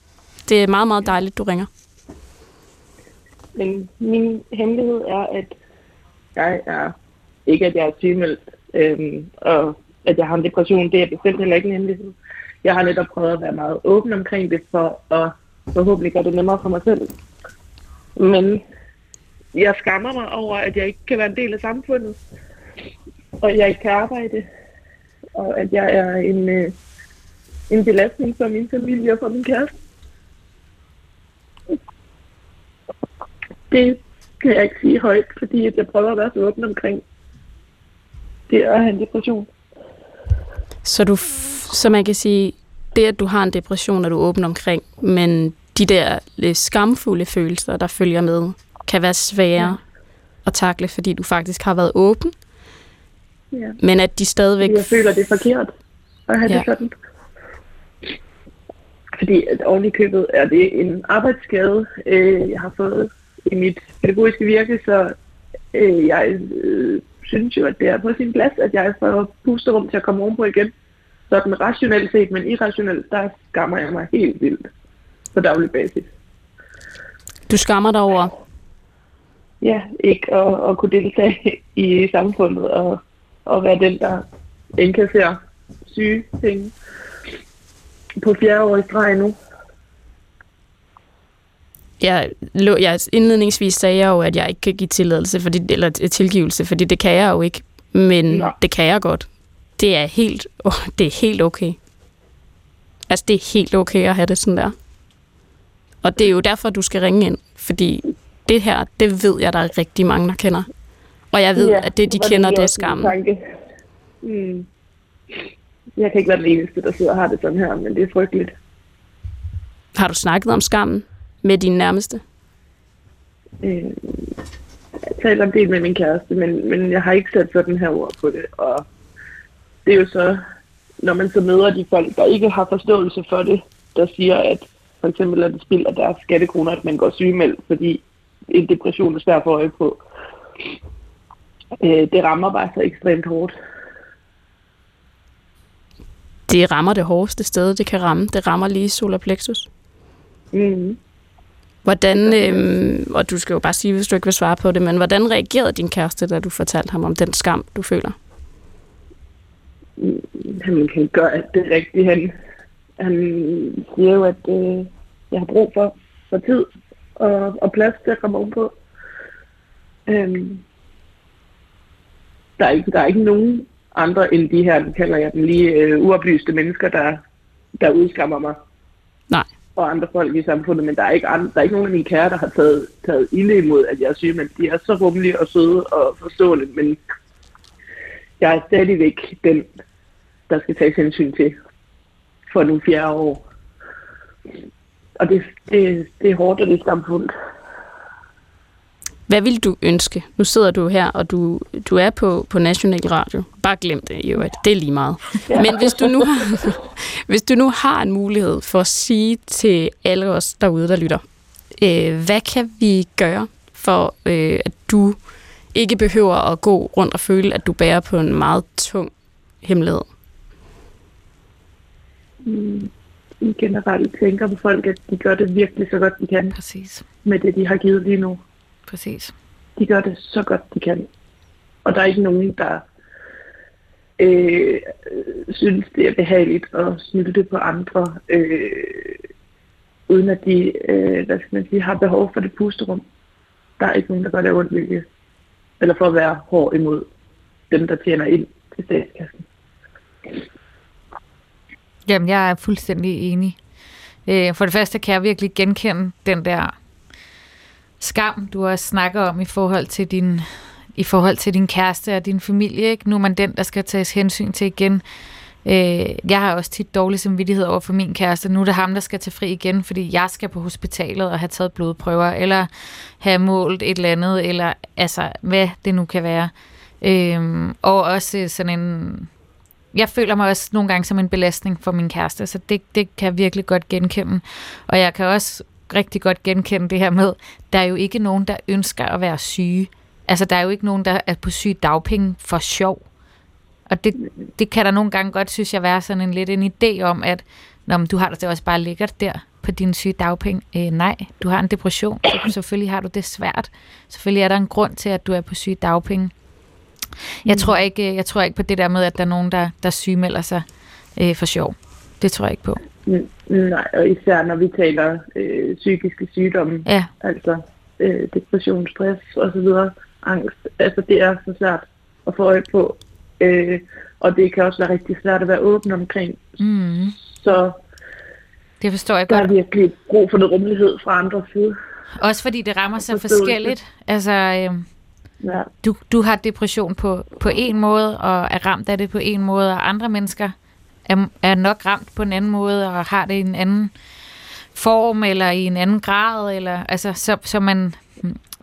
Det er meget, meget dejligt, du ringer. Men min hemmelighed er, at jeg er ikke, at jeg er sygemeldt, øh, og at jeg har en depression, det er bestemt heller ikke en hemmelighed. Jeg har netop prøvet at være meget åben omkring det, for at forhåbentlig gøre det nemmere for mig selv. Men jeg skammer mig over, at jeg ikke kan være en del af samfundet, og jeg ikke kan arbejde, og at jeg er en, øh, en belastning for min familie og for min kæreste. Det kan jeg ikke sige højt, fordi jeg prøver at være så åben omkring det at have en depression. Så, du så man kan sige, det at du har en depression, er du åben omkring, men de der lidt skamfulde følelser, der følger med, kan være svære ja. at takle, fordi du faktisk har været åben, Ja. men at de stadigvæk... Jeg føler, det er forkert at have. Ja. det sådan. Fordi at oven i købet er det en arbejdsskade, øh, jeg har fået i mit pædagogiske virke, så øh, jeg øh, synes jo, at det er på sin plads, at jeg får pusterum til at komme ovenpå igen. Sådan rationelt set, men irrationelt, der skammer jeg mig helt vildt på daglig basis. Du skammer dig over, Ja, ikke at, at kunne deltage i samfundet og, og være den, der indkasserer syge ting på fjerde år i streg nu. Jeg, jeg indledningsvis sagde jeg jo, at jeg ikke kan give tilladelse, fordi, eller tilgivelse, fordi det kan jeg jo ikke. Men Nå. det kan jeg godt. Det er helt, oh, det er helt okay. Altså, det er helt okay at have det sådan der. Og det er jo derfor, du skal ringe ind, fordi det her, det ved jeg, der er rigtig mange, der kender. Og jeg ved, ja, at det, de kender, det er skam. Mm. Jeg kan ikke være den eneste, der sidder og har det sådan her, men det er frygteligt. Har du snakket om skammen med dine nærmeste? Øh, jeg taler en del med min kæreste, men, men jeg har ikke sat sådan her ord på det. Og det er jo så, når man så møder de folk, der ikke har forståelse for det, der siger, at for eksempel er det spild af deres skattekroner, at man går sygemeldt, fordi en depression er svært at få øje på. Øh, det rammer bare så ekstremt hårdt. Det rammer det hårdeste sted, det kan ramme. Det rammer lige solar plexus. Mm. Hvordan, øh, og du skal jo bare sige, hvis du ikke vil svare på det, men hvordan reagerede din kæreste, da du fortalte ham om den skam, du føler? Mm, han kan gøre alt det rigtige. Han, han siger jo, at øh, jeg har brug for, for tid og, og plads til at komme ovenpå. Øhm, der, er ikke, der er ikke nogen andre end de her, nu kalder jeg dem lige øh, uoplyste mennesker, der, der udskammer mig. Og andre folk i samfundet, men der er ikke, andre, der er ikke nogen af mine kære, der har taget, taget ilde imod, at jeg er syg, men de er så rummelige og søde og forstående, men jeg er stadigvæk den, der skal tages hensyn til for nu fjerde år. Og det, det, det er hårdt, og det er skamfuldt. Hvad vil du ønske? Nu sidder du her, og du, du er på, på National Radio. Bare glem det, jo, det er lige meget. Ja. Men hvis du, nu har, [LAUGHS] hvis du nu har en mulighed for at sige til alle os derude, der lytter, øh, hvad kan vi gøre for, øh, at du ikke behøver at gå rundt og føle, at du bærer på en meget tung hemmelighed? Mm, generelt tænker på folk, at de gør det virkelig så godt, de kan Præcis. med det, de har givet lige nu. Præcis. De gør det så godt, de kan. Og der er ikke nogen, der øh, synes, det er behageligt at snylte på andre, øh, uden at de øh, hvad skal man sige, har behov for det pusterum. Der er ikke nogen, der gør det ondt vilje. Eller for at være hård imod dem, der tjener ind til statskassen. Jamen, jeg er fuldstændig enig. Øh, For det første kan jeg virkelig genkende den der skam, du også snakker om i forhold til din, i forhold til din kæreste og din familie. Ikke? Nu er man den, der skal tages hensyn til igen. Øh, Jeg har også tit dårlig samvittighed over for min kæreste. Nu er det ham, der skal tage fri igen, fordi jeg skal på hospitalet og have taget blodprøver, eller have målt et eller andet, eller altså, hvad det nu kan være. Øh, og også sådan en jeg føler mig også nogle gange som en belastning for min kæreste, så det, det kan jeg virkelig godt genkende. Og jeg kan også rigtig godt genkende det her med, der er jo ikke nogen, der ønsker at være syge. Altså, der er jo ikke nogen, der er på syge dagpenge for sjov. Og det, det kan der nogle gange godt, synes jeg, være sådan en lidt en idé om, at Nå, men du har det også bare lækkert der på dine syge dagpenge. Øh, nej, du har en depression, så [CLEARS THROAT] selvfølgelig har du det svært. Selvfølgelig er der en grund til, at du er på syge dagpenge. Jeg, tror ikke, jeg tror ikke på det der med, at der er nogen, der, der sygemelder sig øh, for sjov. Det tror jeg ikke på. Nej, og især når vi taler øh, psykiske sygdomme, Ja, altså øh, depression, stress osv., angst, altså det er så svært at få øje på. Øh, og det kan også være rigtig svært at være åben omkring. mm, Så det forstår jeg der godt. er virkelig brug for noget rummelighed fra andre side. Også fordi det rammer så forskelligt. Altså, øh, Ja. du, du har depression på, på en måde, og er ramt af det på en måde, og andre mennesker er, er nok ramt på en anden måde, og har det i en anden form, eller i en anden grad, eller, altså, så, så man,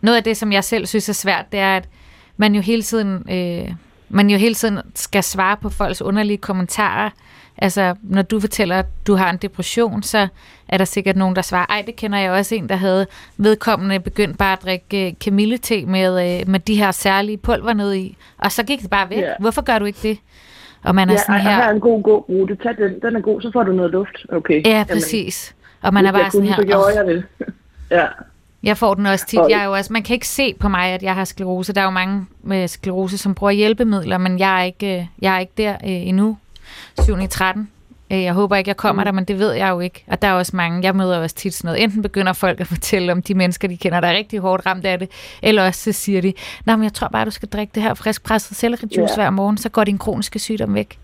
noget af det, som jeg selv synes er svært, det er, at man jo hele tiden, øh, man jo hele tiden skal svare på folks underlige kommentarer. Altså, når du fortæller, at du har en depression, så er der sikkert nogen, der svarer, ej, det kender jeg også en, der havde vedkommende begyndt bare at drikke øh, kamillete med, øh, med de her særlige pulver ned i, og så gik det bare væk. Ja. Hvorfor gør du ikke det? Og man er Ja, sådan ej, og her er her, en god gårute. Tag den. Den er god, så får du noget luft. Okay. ja, præcis. Og man er bare sådan kunne, så her, gjorde "Åh, jeg det. [LAUGHS] ja. Jeg får den også tit. Jeg er jo også, man kan ikke se på mig, at jeg har sklerose. Der er jo mange med sklerose, som bruger hjælpemidler, men jeg er ikke, øh, jeg er ikke der øh, endnu. 7. i 13. Øh, Jeg håber ikke, jeg kommer der, men det ved jeg jo ikke. Og der er også mange, jeg møder også tit sådan noget. Enten begynder folk at fortælle om de mennesker, de kender, der er rigtig hårdt ramt af det, eller også så siger de, nej, men jeg tror bare, du skal drikke det her friskpresset sellerijuice Ja. hver morgen, så går din kroniske sygdom væk.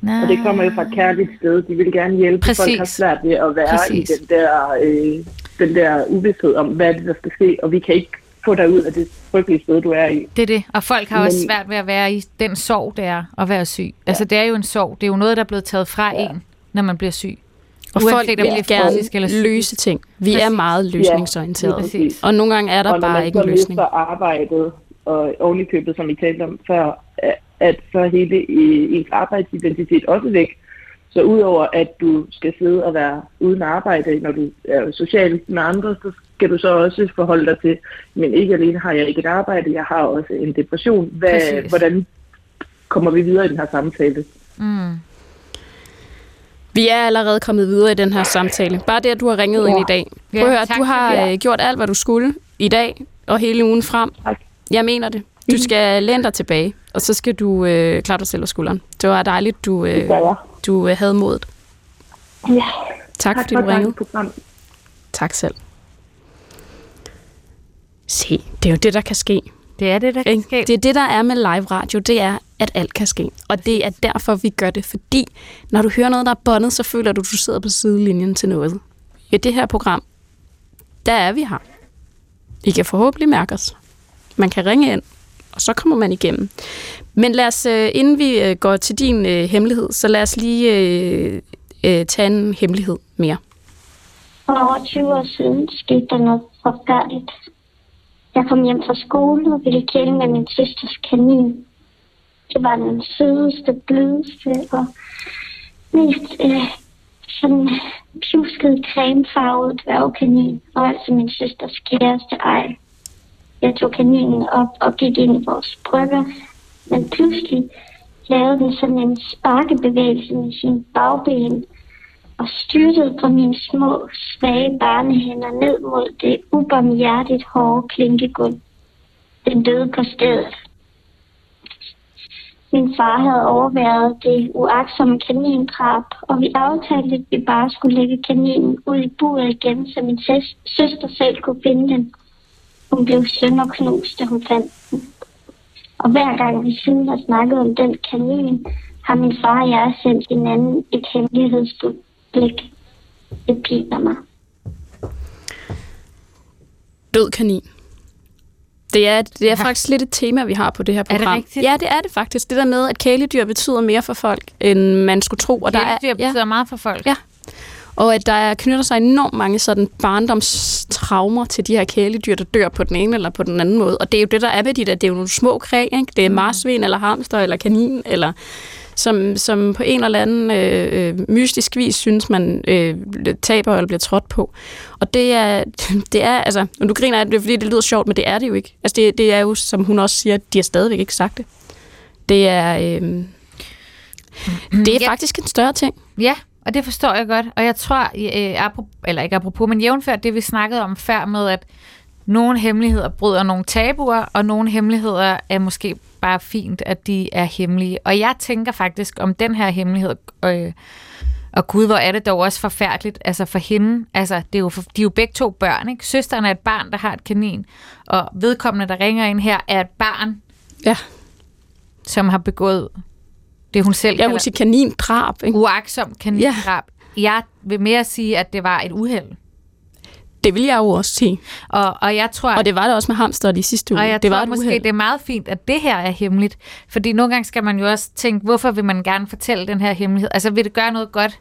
Nej. Og det kommer jo fra et kærligt sted. De vil gerne hjælpe. Præcis. Folk har svært ved at være Præcis. i den der, øh, den der uvidshed om, hvad det er, der skal ske. Og vi kan ikke få dig ud af det frygtelige sted, du er i. Det er det. Og folk har også Men- svært ved at være i den sorg, det er at være syg. Altså, det er jo en sorg. Det er jo noget, der er blevet taget fra Ja. en, når man bliver syg. Og Uanset folk vil er gerne eller løse ting. Vi er Præcis. meget løsningsorienterede. Præcis. Og nogle gange er der og bare ikke en løsning. mister arbejdet, og ovenikøbet, som I talte om før, at- så er hele ens arbejdsidentitet også væk. Så udover at du skal sidde og være uden arbejde, når du er social med andre, så skal du så også forholde dig til, men ikke alene har jeg ikke et arbejde, jeg har også en depression. Hvad, Præcis. hvordan kommer vi videre i den her samtale? Mm. Vi er allerede kommet videre i den her samtale. Bare det, at du har ringet Ja. ind i dag. Ja, Prøv at høre, tak du har det. øh, gjort alt, hvad du skulle i dag og hele ugen frem. Tak. Jeg mener det. Du skal læne dig tilbage, og så skal du øh, klare dig selv af skulderen. Det var dejligt, du, øh, du øh, havde modet. Ja. Tak, Tak fordi for du ringede. program. Tak selv. Se, det er jo det, der kan ske. Det er det, der kan ske. Det er det, der er med live radio, det er, at alt kan ske. Og det er derfor, vi gør det, fordi når du hører noget, der er bondet, så føler du, at du sidder på sidelinjen til noget. I det her program, der er vi her. I kan forhåbentlig mærke os. Man kan ringe ind, og så kommer man igennem. Men lad os, øh, inden vi øh, går til din øh, hemmelighed, så lad os lige øh, øh, tage en hemmelighed mere. For over 20 år siden skete der noget forfærdeligt. Jeg kom hjem fra skole og ville kæle med min søsters kanin. Det var den sødeste, blødeste og mest øh, sådan pjusket cremefarvet dværgkanin, og altså min søsters kæreste ej. Jeg tog kaninen op og gik ind i vores brygger, men pludselig lavede den sådan en sparkebevægelse med sin bagben, og styrtede på mine små, svage barnehænder ned mod det ubarmhjertigt hårde klinkegulv. Den døde på stedet. Min far havde overværet det uagtsomme kanindrab, og vi aftalte, at vi bare skulle lægge kaninen ud i buret igen, så min søs- søster selv kunne finde den. Hun blev sønderknust, da hun fandt den. Og hver gang vi siden har snakket om den kanin, har min far og jeg sendt hinanden et hemmelighedsfuldt blik. Det piner mig. Død kanin. Det er, det er faktisk lidt et tema, vi har på det her det program. rigtigt? Ja, det er det faktisk. Det der med, at kæledyr betyder mere for folk, end man skulle tro. Og, der er, Kæledyr ja, betyder meget for folk. Ja. og at der er- knytter sig enormt mange sådan barndomstraumer til de her kæledyr, der dør på den ene eller på den anden måde. Og det er jo det, der er ved de der. Det er jo nogle små kræ, ikke? Det er marsvin, eller hamster, eller kanin, eller som, som på en eller anden øh, øh, mystisk vis synes, man øh, taber eller bliver trådt på. Og det er, [LAUGHS] det er altså, og du griner af det, fordi det lyder sjovt, men det er det jo ikke. Altså det, det er jo, som hun også siger, de har stadigvæk ikke sagt det. Det er, øh, det er Ja. faktisk en større ting. Ja, og det forstår jeg godt. Og jeg tror, øh, apropos, eller ikke apropos, men jævnfør det, vi snakkede om før med, at nogle hemmeligheder bryder nogle tabuer, og nogle hemmeligheder er måske bare fint, at de er hemmelige. Og jeg tænker faktisk om den her hemmelighed, øh, og gud, hvor er det dog også forfærdeligt, altså for hende, altså det er jo for, de er jo begge to børn, ikke? Søsteren er et barn, der har et kanin, og vedkommende, der ringer ind her, er et barn, Ja, som har begået det, hun selv jeg kalder vil sige kanindrab. Ikke? uaksom kanindrab. Ja. Jeg vil mere sige, at det var et uheld. Det vil jeg jo også sige. Og, og jeg tror, Og det var det også med hamster de sidste uge. og jeg det tror var måske, uheld. det er meget fint, at det her er hemmeligt. Fordi nogle gange skal man jo også tænke, hvorfor vil man gerne fortælle den her hemmelighed? Altså vil det gøre noget godt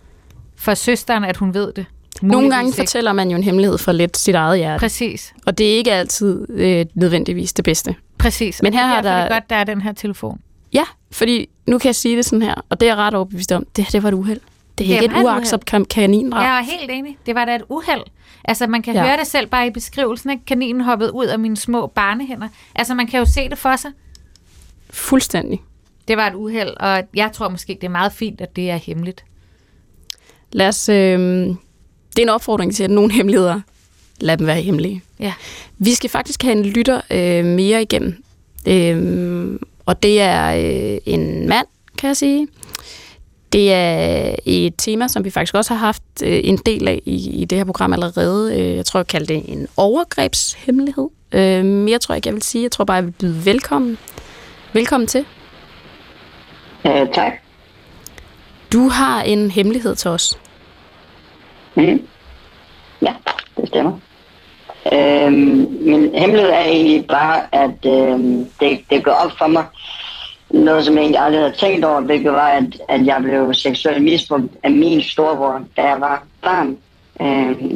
for søsteren, at hun ved det? Nogle Muligvis gange ikke. fortæller man jo en hemmelighed for lidt sit eget hjerte. Præcis, Og det er ikke altid øh, nødvendigvis det bedste. præcis. Men her har derfor er det der- godt, der er den her telefon. Ja, fordi nu kan jeg sige det sådan her, og det er jeg ret overbevist om. Det her, det var et uheld. Det er er ikke et kan- kanindrab. Jeg er helt enig. Det var da et uheld. Altså, man kan ja. Ja. høre det selv bare i beskrivelsen, ikke? Kaninen hoppede ud af mine små barnehænder. Altså, man kan jo se det for sig. Fuldstændig. Det var et uheld, og jeg tror måske, det er meget fint, at det er hemmeligt. Lad os... Øh, det er en opfordring til, at nogle hemmeligheder, lad dem være hemmelige. Ja. Vi skal faktisk have en lytter øh, mere igennem. Øh, og det er øh, en mand, kan jeg sige. Det er et tema, som vi faktisk også har haft øh, en del af i, i det her program allerede. Øh, jeg tror, jeg kalder det en overgrebshemmelighed. Øh, men jeg tror ikke, jeg vil sige. Jeg tror bare, jeg vil byde velkommen. Velkommen til. Øh, tak. Du har en hemmelighed til os. Mm. Ja, det stemmer. Øhm, min hemmelighed er egentlig bare, at øhm, det, det går op for mig, noget som jeg egentlig aldrig havde tænkt over, hvilket var, at, at jeg blev seksuelt misbrugt af min storebror, da jeg var barn. Øh,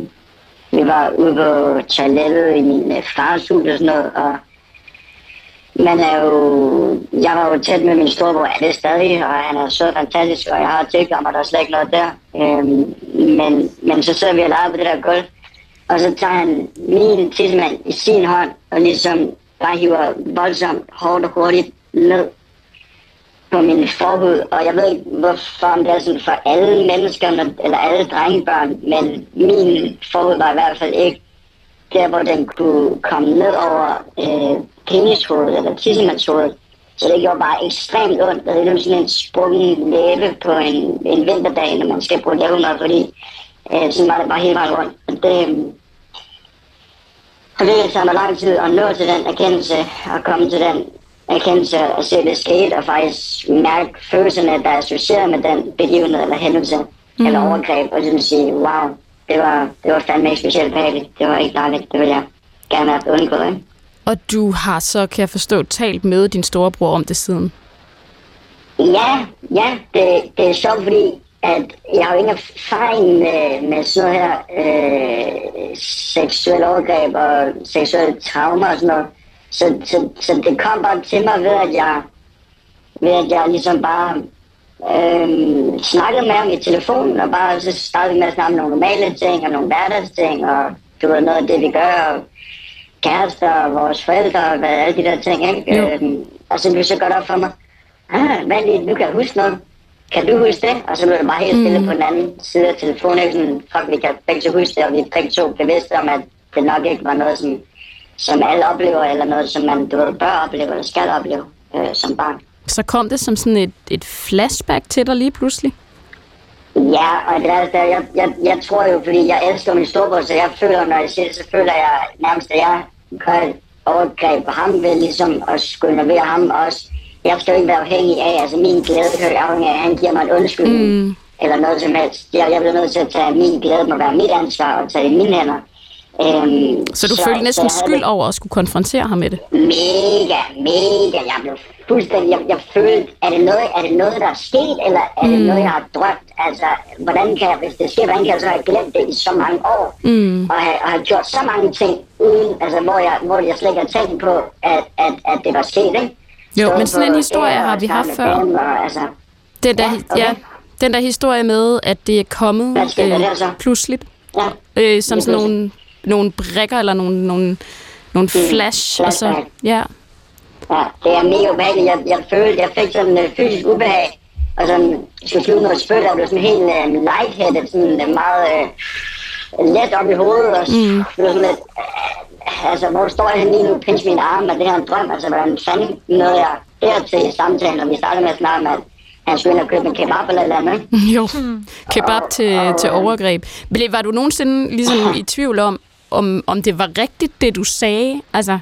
vi var ude på toilettet i min øh, fars hus og sådan noget, og man er jo, jeg var jo tæt med min storebror, er det stadig, og han er så fantastisk, og jeg har tænkt om, at der er slet ikke noget der. Øhm, men, men så sidder vi og leger på det der gulv, og så tager han min tidsmand i sin hånd, og ligesom bare hiver voldsomt hårdt og hurtigt ned på min forhud, og jeg ved ikke, hvorfor om det er sådan for alle mennesker, eller alle drengebørn, men min forhud var i hvert fald ikke der, hvor den kunne komme ned over øh, penishovedet eller tissemandshovedet. Så det gjorde bare ekstremt ondt, og det er ligesom sådan en sprungen læbe på en, en vinterdag, når man skal bruge læbemad, fordi øh, sådan var det bare helt vejen rundt. Og det, øhm, og det tager mig lang tid at nå til den erkendelse, og komme til den erkendelse og se det skete, og faktisk mærke følelserne, der er associeret med den begivenhed eller hændelse mm. eller overgreb, og sådan sige, wow, det var, det var fandme ikke specielt behageligt. Det var ikke dejligt. Det ville jeg gerne have undgået. Ikke? Og du har så, kan jeg forstå, talt med din storebror om det siden. Ja, ja, det, det er sjovt, fordi at jeg har jo ingen erfaring med, med sådan noget her øh, seksuelle overgreb og seksuelle traumer og sådan noget. Så, så, så det kom bare til mig ved, at jeg, ved at jeg ligesom bare øh, snakkede med ham i telefonen, og bare så startede vi med at snakke om nogle normale ting og nogle hverdagsting, og du ved noget af det, vi gør, og kærester og vores forældre og hvad, alle de der ting, ikke? Jo. Øhm, og så blev det så godt op for mig, ah, vent lige, nu kan jeg huske noget. Kan du huske det? Og så blev det bare helt stille mm. på den anden side af telefonen. Ikke? Sådan, fuck, vi kan begge to huske det, og vi begge to bevidste om, at det nok ikke var noget, som, som alle oplever, eller noget, som man du ved, bør opleve, eller skal opleve øh, som barn. Så kom det som sådan et, et flashback til dig lige pludselig? Ja, og det er, altså, jeg, jeg, jeg tror jo, fordi jeg elsker min storebror, så jeg føler, når jeg siger det, så føler jeg nærmest, at jeg et overgreb på ham ved ligesom at skulle involvere ham også. Jeg skal jo ikke være afhængig af, altså min glæde kan jo afhængig af, at han giver mig en undskyldning mm. eller noget som helst. Jeg, jeg bliver nødt til at tage min glæde, må være mit ansvar og tage det i mine hænder. Øhm, Så du så, følte næsten havde skyld over at skulle konfrontere ham med det? Mega, mega. Jeg blev fuldstændig... Jeg, jeg følte, er det, noget, er det noget, der er sket, eller er det noget, jeg har drømt? Altså, hvordan kan jeg, hvis det sker, hvordan kan jeg så have glemt det i så mange år? Mm. Og, have, og have gjort så mange ting, uden, altså, hvor, jeg, hvor jeg slet ikke har tænkt på, at, at, at det var sket, ikke? Jo, Stået men sådan en historie har vi haft før. dem, Og, altså, Den der, Ja, okay. ja, den der historie med, at det er kommet øh, så? pludseligt. Ja. Øh, som sådan nogle, nogle brækker eller nogle, nogle, nogle flash. Og så, ja. Ja, det er mega ubehageligt. Jeg, jeg følte, jeg fik sådan uh, fysisk ubehag. Og sådan, skulle slutte noget spyt, jeg blev sådan helt uh, lightheaded, sådan uh, meget uh, let op i hovedet. Og mm. var sådan lidt, uh, altså, hvor står jeg lige nu, pinch min arm, og det her er en drøm, altså, hvordan fanden nåede jeg dertil i samtalen, og vi startede med at snakke om, at han skulle ind og købe en kebab eller et eller andet. ikke? [LAUGHS] Jo, kebab til, til overgreb. Blev- Var du nogensinde ligesom [CLEARS THROAT] i tvivl om, om, om det var rigtigt, det du sagde? Altså,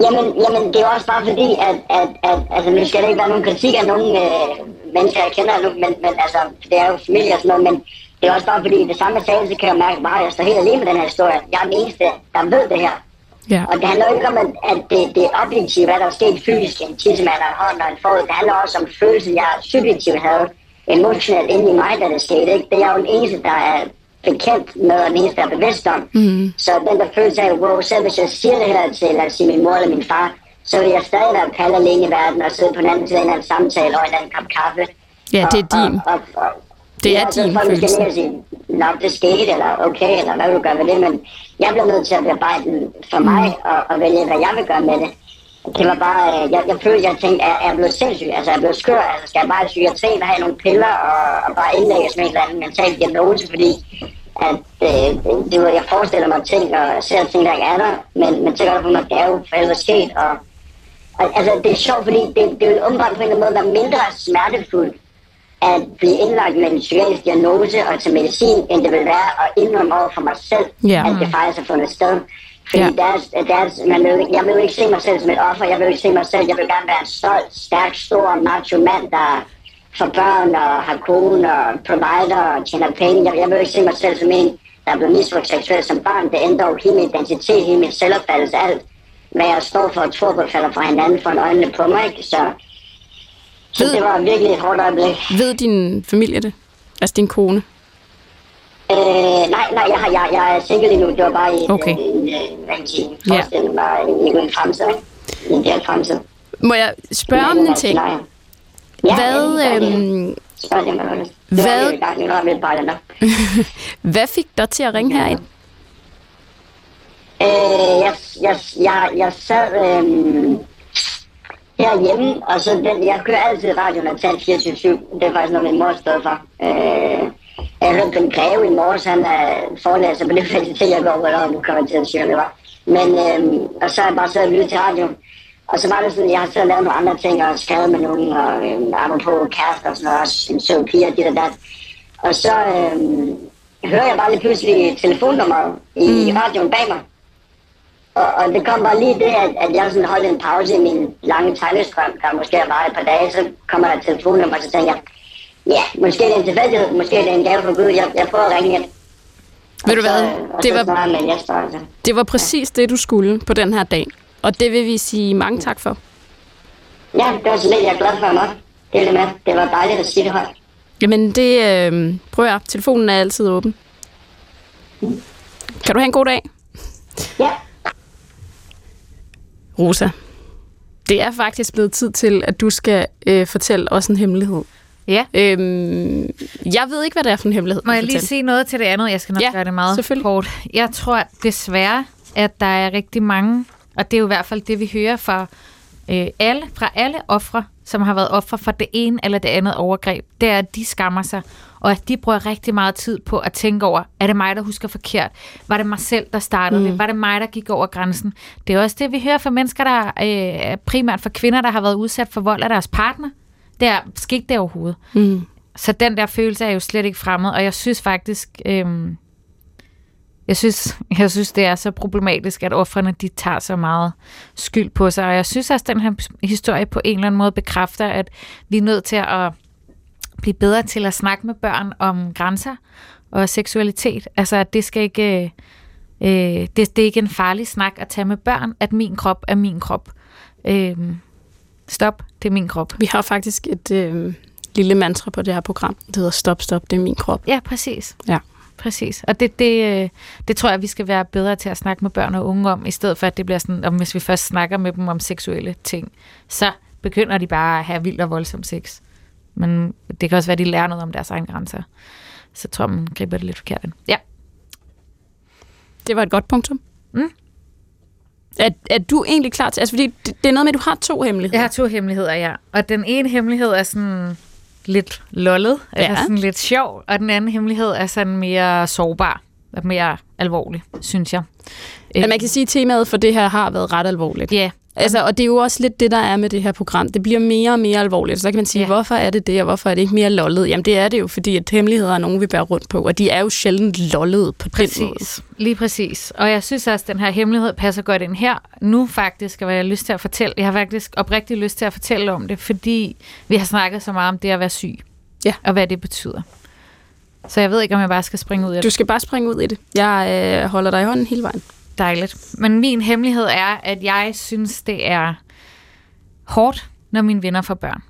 Jamen, jamen, det er også bare fordi, at, at, at altså, nu skal det ikke være nogen kritik af nogen øh, mennesker, jeg kender nu, men, men altså, det er jo familie og sådan noget, men det er også bare fordi, det samme sagde, så kan jeg mærke bare, at jeg står helt alene med den her historie. Jeg er den eneste, der ved det her. ja. Og det handler ikke om, at, at det, det er objektivt, hvad der er sket fysisk, en tissemand og en hånd og en fod. Det handler også om følelsen, jeg subjektivt havde emotionelt inde i mig, da det skete. Ikke? Det er jo den eneste, der er bekendt med, og den eneste, der er bevidst om. Mm. Så den der følelse af, wow, selv hvis jeg siger det her til, lad os sige, min mor eller min far, så vil jeg stadig være palle alene i verden og sidde på den anden side af en samtale og en anden kop kaffe. Ja, det er din. Og, og, og, Det er ja, din følelse. Og sige, Nå, det skete, eller okay, eller hvad vil du gøre ved det, men jeg bliver nødt til at bearbejde den for mig, Mm. og, og vælge, hvad jeg vil gøre med det. Det var bare, øh, jeg, jeg følte, jeg tænkte, er, er jeg blevet sindssyg? Altså, er jeg blevet skør? Altså, skal jeg bare i psykiatrien og have nogle piller, og, og bare indlægges med en eller anden mental diagnose, fordi at, øh, det var, jeg forestiller mig ting, og ser ting, der ikke er der, men, men så for mig, det er jo for helvede sket, og, og altså, det er sjovt, fordi det, det vil umiddelbart på en eller anden måde være mindre smertefuldt, at blive indlagt med en psykiatrisk diagnose og til medicin, end det vil være at indrømme over for mig selv, Ja. at det faktisk har fundet sted. Fordi Ja. deres, deres, man vil, jeg vil jo ikke se mig selv som et offer, jeg vil jo ikke se mig selv, jeg vil gerne være en stolt, stærk, stor macho mand, der får børn og har kone og provider og tjener penge. Jeg, jeg vil jo ikke se mig selv som en, der er blevet misbrugt seksuelt som barn. Det ændrer jo hele min identitet, hele min selvopfattelse, alt hvad jeg står for og tror på, falder fra hinanden for en øjnene på mig. Ikke? Så, så Ved- det var virkelig et hårdt øjeblik. Ved din familie det? Altså din kone? Øh, nej, nej, jeg, har, jeg, jeg er single lige nu. Det var bare i Okay. en, en, en, Ja. forestilling mig i en fremtid. I en fremtid. Må jeg spørge om en ting? Ja, Hvad, er øhm, Spørg det, hvad hvad- er fik dig til at ringe herind? Øh, jeg, jeg, jeg, jeg sad øh, herhjemme, og så den, jeg kører altid radioen og tager 24 Det er faktisk noget, min mor stod for. Øh, jeg hørte den greve i morges, han er forelæser på det går over, og nu kommer til at sige, det var. Men, øh, og så har jeg bare siddet og lyttet til radioen. Og så var det sådan, jeg har siddet og lavet nogle andre ting, og skrevet med nogen, og øh, apropos kærester og sådan noget, også en sød pige og dit og dat. Og så øh, hører jeg bare lige pludselig telefonnummeret i mm. radioen bag mig. Og, og det kom bare lige det, at, at jeg sådan holdt en pause i min lange tegnestrøm, der måske var et par dage, så kommer der et telefonnummer, og så tænker jeg, ja, måske er det en tilfældighed, måske er det en gave fra Gud, jeg, jeg prøver at ringe ind. Ved du så- hvad? Og Det så var, jeg med Jesper, altså. det var præcis det, du skulle på den her dag. Og det vil vi sige mange tak for. Ja, det var så lidt, jeg er glad for dele det med. Det var dejligt at sige det højt. Jamen, det... Øh, prøv at høre, telefonen er altid åben. Kan du have en god dag? Ja, Rosa, det er faktisk blevet tid til, at du skal øh, fortælle os en hemmelighed. Ja. Øhm, jeg ved ikke, hvad det er for en hemmelighed. Må jeg lige sige noget til det andet? Jeg skal nok Ja, gøre det meget kort. Jeg tror desværre, at der er rigtig mange, og det er jo i hvert fald det, vi hører fra øh, alle, fra alle ofre, som har været ofre for det ene eller det andet overgreb, det er, at de skammer sig, og at de bruger rigtig meget tid på at tænke over, er det mig, der husker forkert? Var det mig selv, der startede mm. det? Var det mig, der gik over grænsen? Det er også det, vi hører fra mennesker, der øh, primært for kvinder, der har været udsat for vold af deres partner. Det er skik det overhovedet. Mm. Så den der følelse er jo slet ikke fremmed, og jeg synes faktisk, øhm, jeg synes, [LAUGHS] jeg synes, det er så problematisk, at offrene de tager så meget skyld på sig, og jeg synes også, at den her historie på en eller anden måde bekræfter, at vi er nødt til at blive bedre til at snakke med børn om grænser og seksualitet. Altså, at det skal ikke, øh, det, det er ikke en farlig snak at tage med børn, at min krop er min krop. Øh, stop, det er min krop. Vi har faktisk et øh, lille mantra på det her program. Det hedder Stop, stop, det er min krop. Ja, præcis. Ja. Præcis. Og det, det, øh, det tror jeg, vi skal være bedre til at snakke med børn og unge om, i stedet for at det bliver sådan, om hvis vi først snakker med dem om seksuelle ting, så begynder de bare at have vild og voldsom sex. Men det kan også være, at de lærer noget om deres egne grænser. Så jeg tror, man griber det lidt forkert. ind. Ja. Det var et godt punktum. Mm. Er, er du egentlig klar til... Altså, fordi det, det er noget med, at du har to hemmeligheder. Jeg har to hemmeligheder, ja. Og den ene hemmelighed er sådan lidt lollet, ja. eller sådan lidt sjov, og den anden hemmelighed er sådan mere sårbar, og mere alvorlig, synes jeg. Ja, man kan sige, at temaet for det her har været ret alvorligt. Ja, Altså, og det er jo også lidt det, der er med det her program. Det bliver mere og mere alvorligt. Så kan man sige, Ja. hvorfor er det det, og hvorfor er det ikke mere lollet? Jamen, det er det jo, fordi at hemmeligheder er nogen, vi bærer rundt på, og de er jo sjældent lollede på den måde. Præcis, lige præcis. Og jeg synes også, at den her hemmelighed passer godt ind her. Nu faktisk, og hvad jeg har lyst til at fortælle. Jeg har faktisk oprigtigt lyst til at fortælle om det, fordi vi har snakket så meget om det at være syg. Ja. Og hvad det betyder. Så jeg ved ikke, om jeg bare skal springe ud af det. Du skal bare springe ud i det. Jeg øh, holder dig i hånden hele vejen. Dejligt. Men min hemmelighed er, at jeg synes, det er hårdt, når mine venner får børn.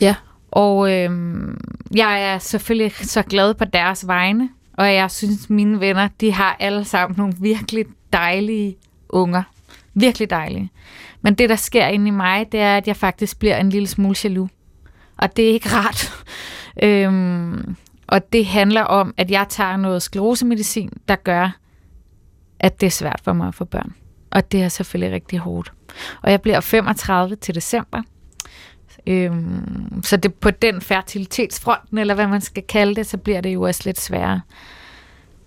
Ja. Og øhm, jeg er selvfølgelig så glad på deres vegne, og jeg synes, mine venner, de har alle sammen nogle virkelig dejlige unger. Virkelig dejlige. Men det, der sker inde i mig, det er, at jeg faktisk bliver en lille smule jaloux. Og det er ikke rart. [LAUGHS] øhm, og det handler om, at jeg tager noget sklerosemedicin, der gør, at det er svært for mig at få børn. Og det er selvfølgelig rigtig hårdt. Og jeg bliver 35 til december. Øhm, så det på den fertilitetsfronten, eller hvad man skal kalde det, så bliver det jo også lidt sværere.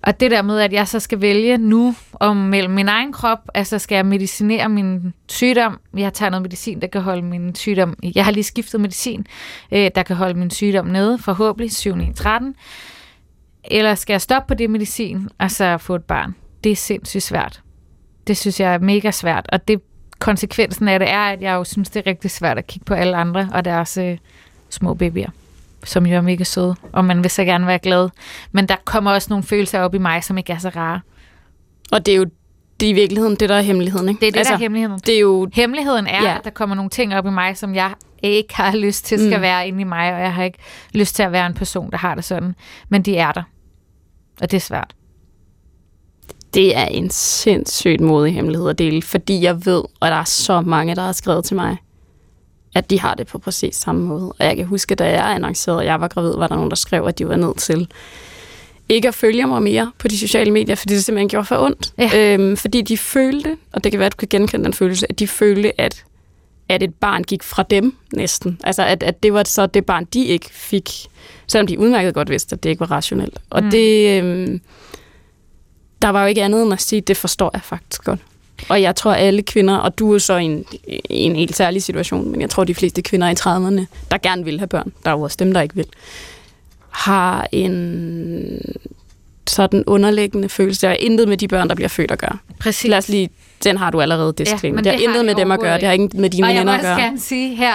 Og det der med, at jeg så skal vælge nu om mellem min egen krop, altså skal jeg medicinere min sygdom. Jeg tager noget medicin, der kan holde min sygdom... Jeg har lige skiftet medicin, øh, der kan holde min sygdom nede, forhåbentlig 7 13. Eller skal jeg stoppe på det medicin, og så få et barn? Det er sindssygt svært. Det synes jeg er mega svært, og det konsekvensen af det er, at jeg jo synes, det er rigtig svært at kigge på alle andre og deres øh, små babyer, som jo er mega søde, og man vil så gerne være glad. Men der kommer også nogle følelser op i mig, som ikke er så rare. Og det er jo det er i virkeligheden det, der er hemmeligheden, ikke? Det er det, altså, der er hemmeligheden. Det er jo... Hemmeligheden er, Ja. at der kommer nogle ting op i mig, som jeg ikke har lyst til skal mm. være inde i mig, og jeg har ikke lyst til at være en person, der har det sådan. Men de er der. Og det er svært. Det er en sindssygt modig hemmelighed at dele, fordi jeg ved, og der er så mange, der har skrevet til mig, at de har det på præcis samme måde. Og jeg kan huske, da jeg annoncerede, at jeg var gravid, var der nogen, der skrev, at de var nødt til ikke at følge mig mere på de sociale medier, fordi det simpelthen gjorde for ondt. Ja. Øhm, fordi de følte, og det kan være, at du kan genkende den følelse, at de følte, at, at et barn gik fra dem næsten. Altså, at, at det var så det barn, de ikke fik, selvom de udmærket godt vidste, at det ikke var rationelt. Og Mm. mm. det... Øhm, der var jo ikke andet end at sige, det forstår jeg faktisk godt. Og jeg tror, alle kvinder, og du er så i en, i en helt særlig situation, men jeg tror, de fleste kvinder i 30'erne, der gerne vil have børn, der er jo også dem, der ikke vil, har en sådan underliggende følelse. Der er intet med de børn, der bliver født at gøre. Præcis. Lad os lige, den har du allerede disclaimer. men Ja, det har det har intet med de dem at gøre. Det har ikke med dine og jeg vil venner at også gøre. gerne sige her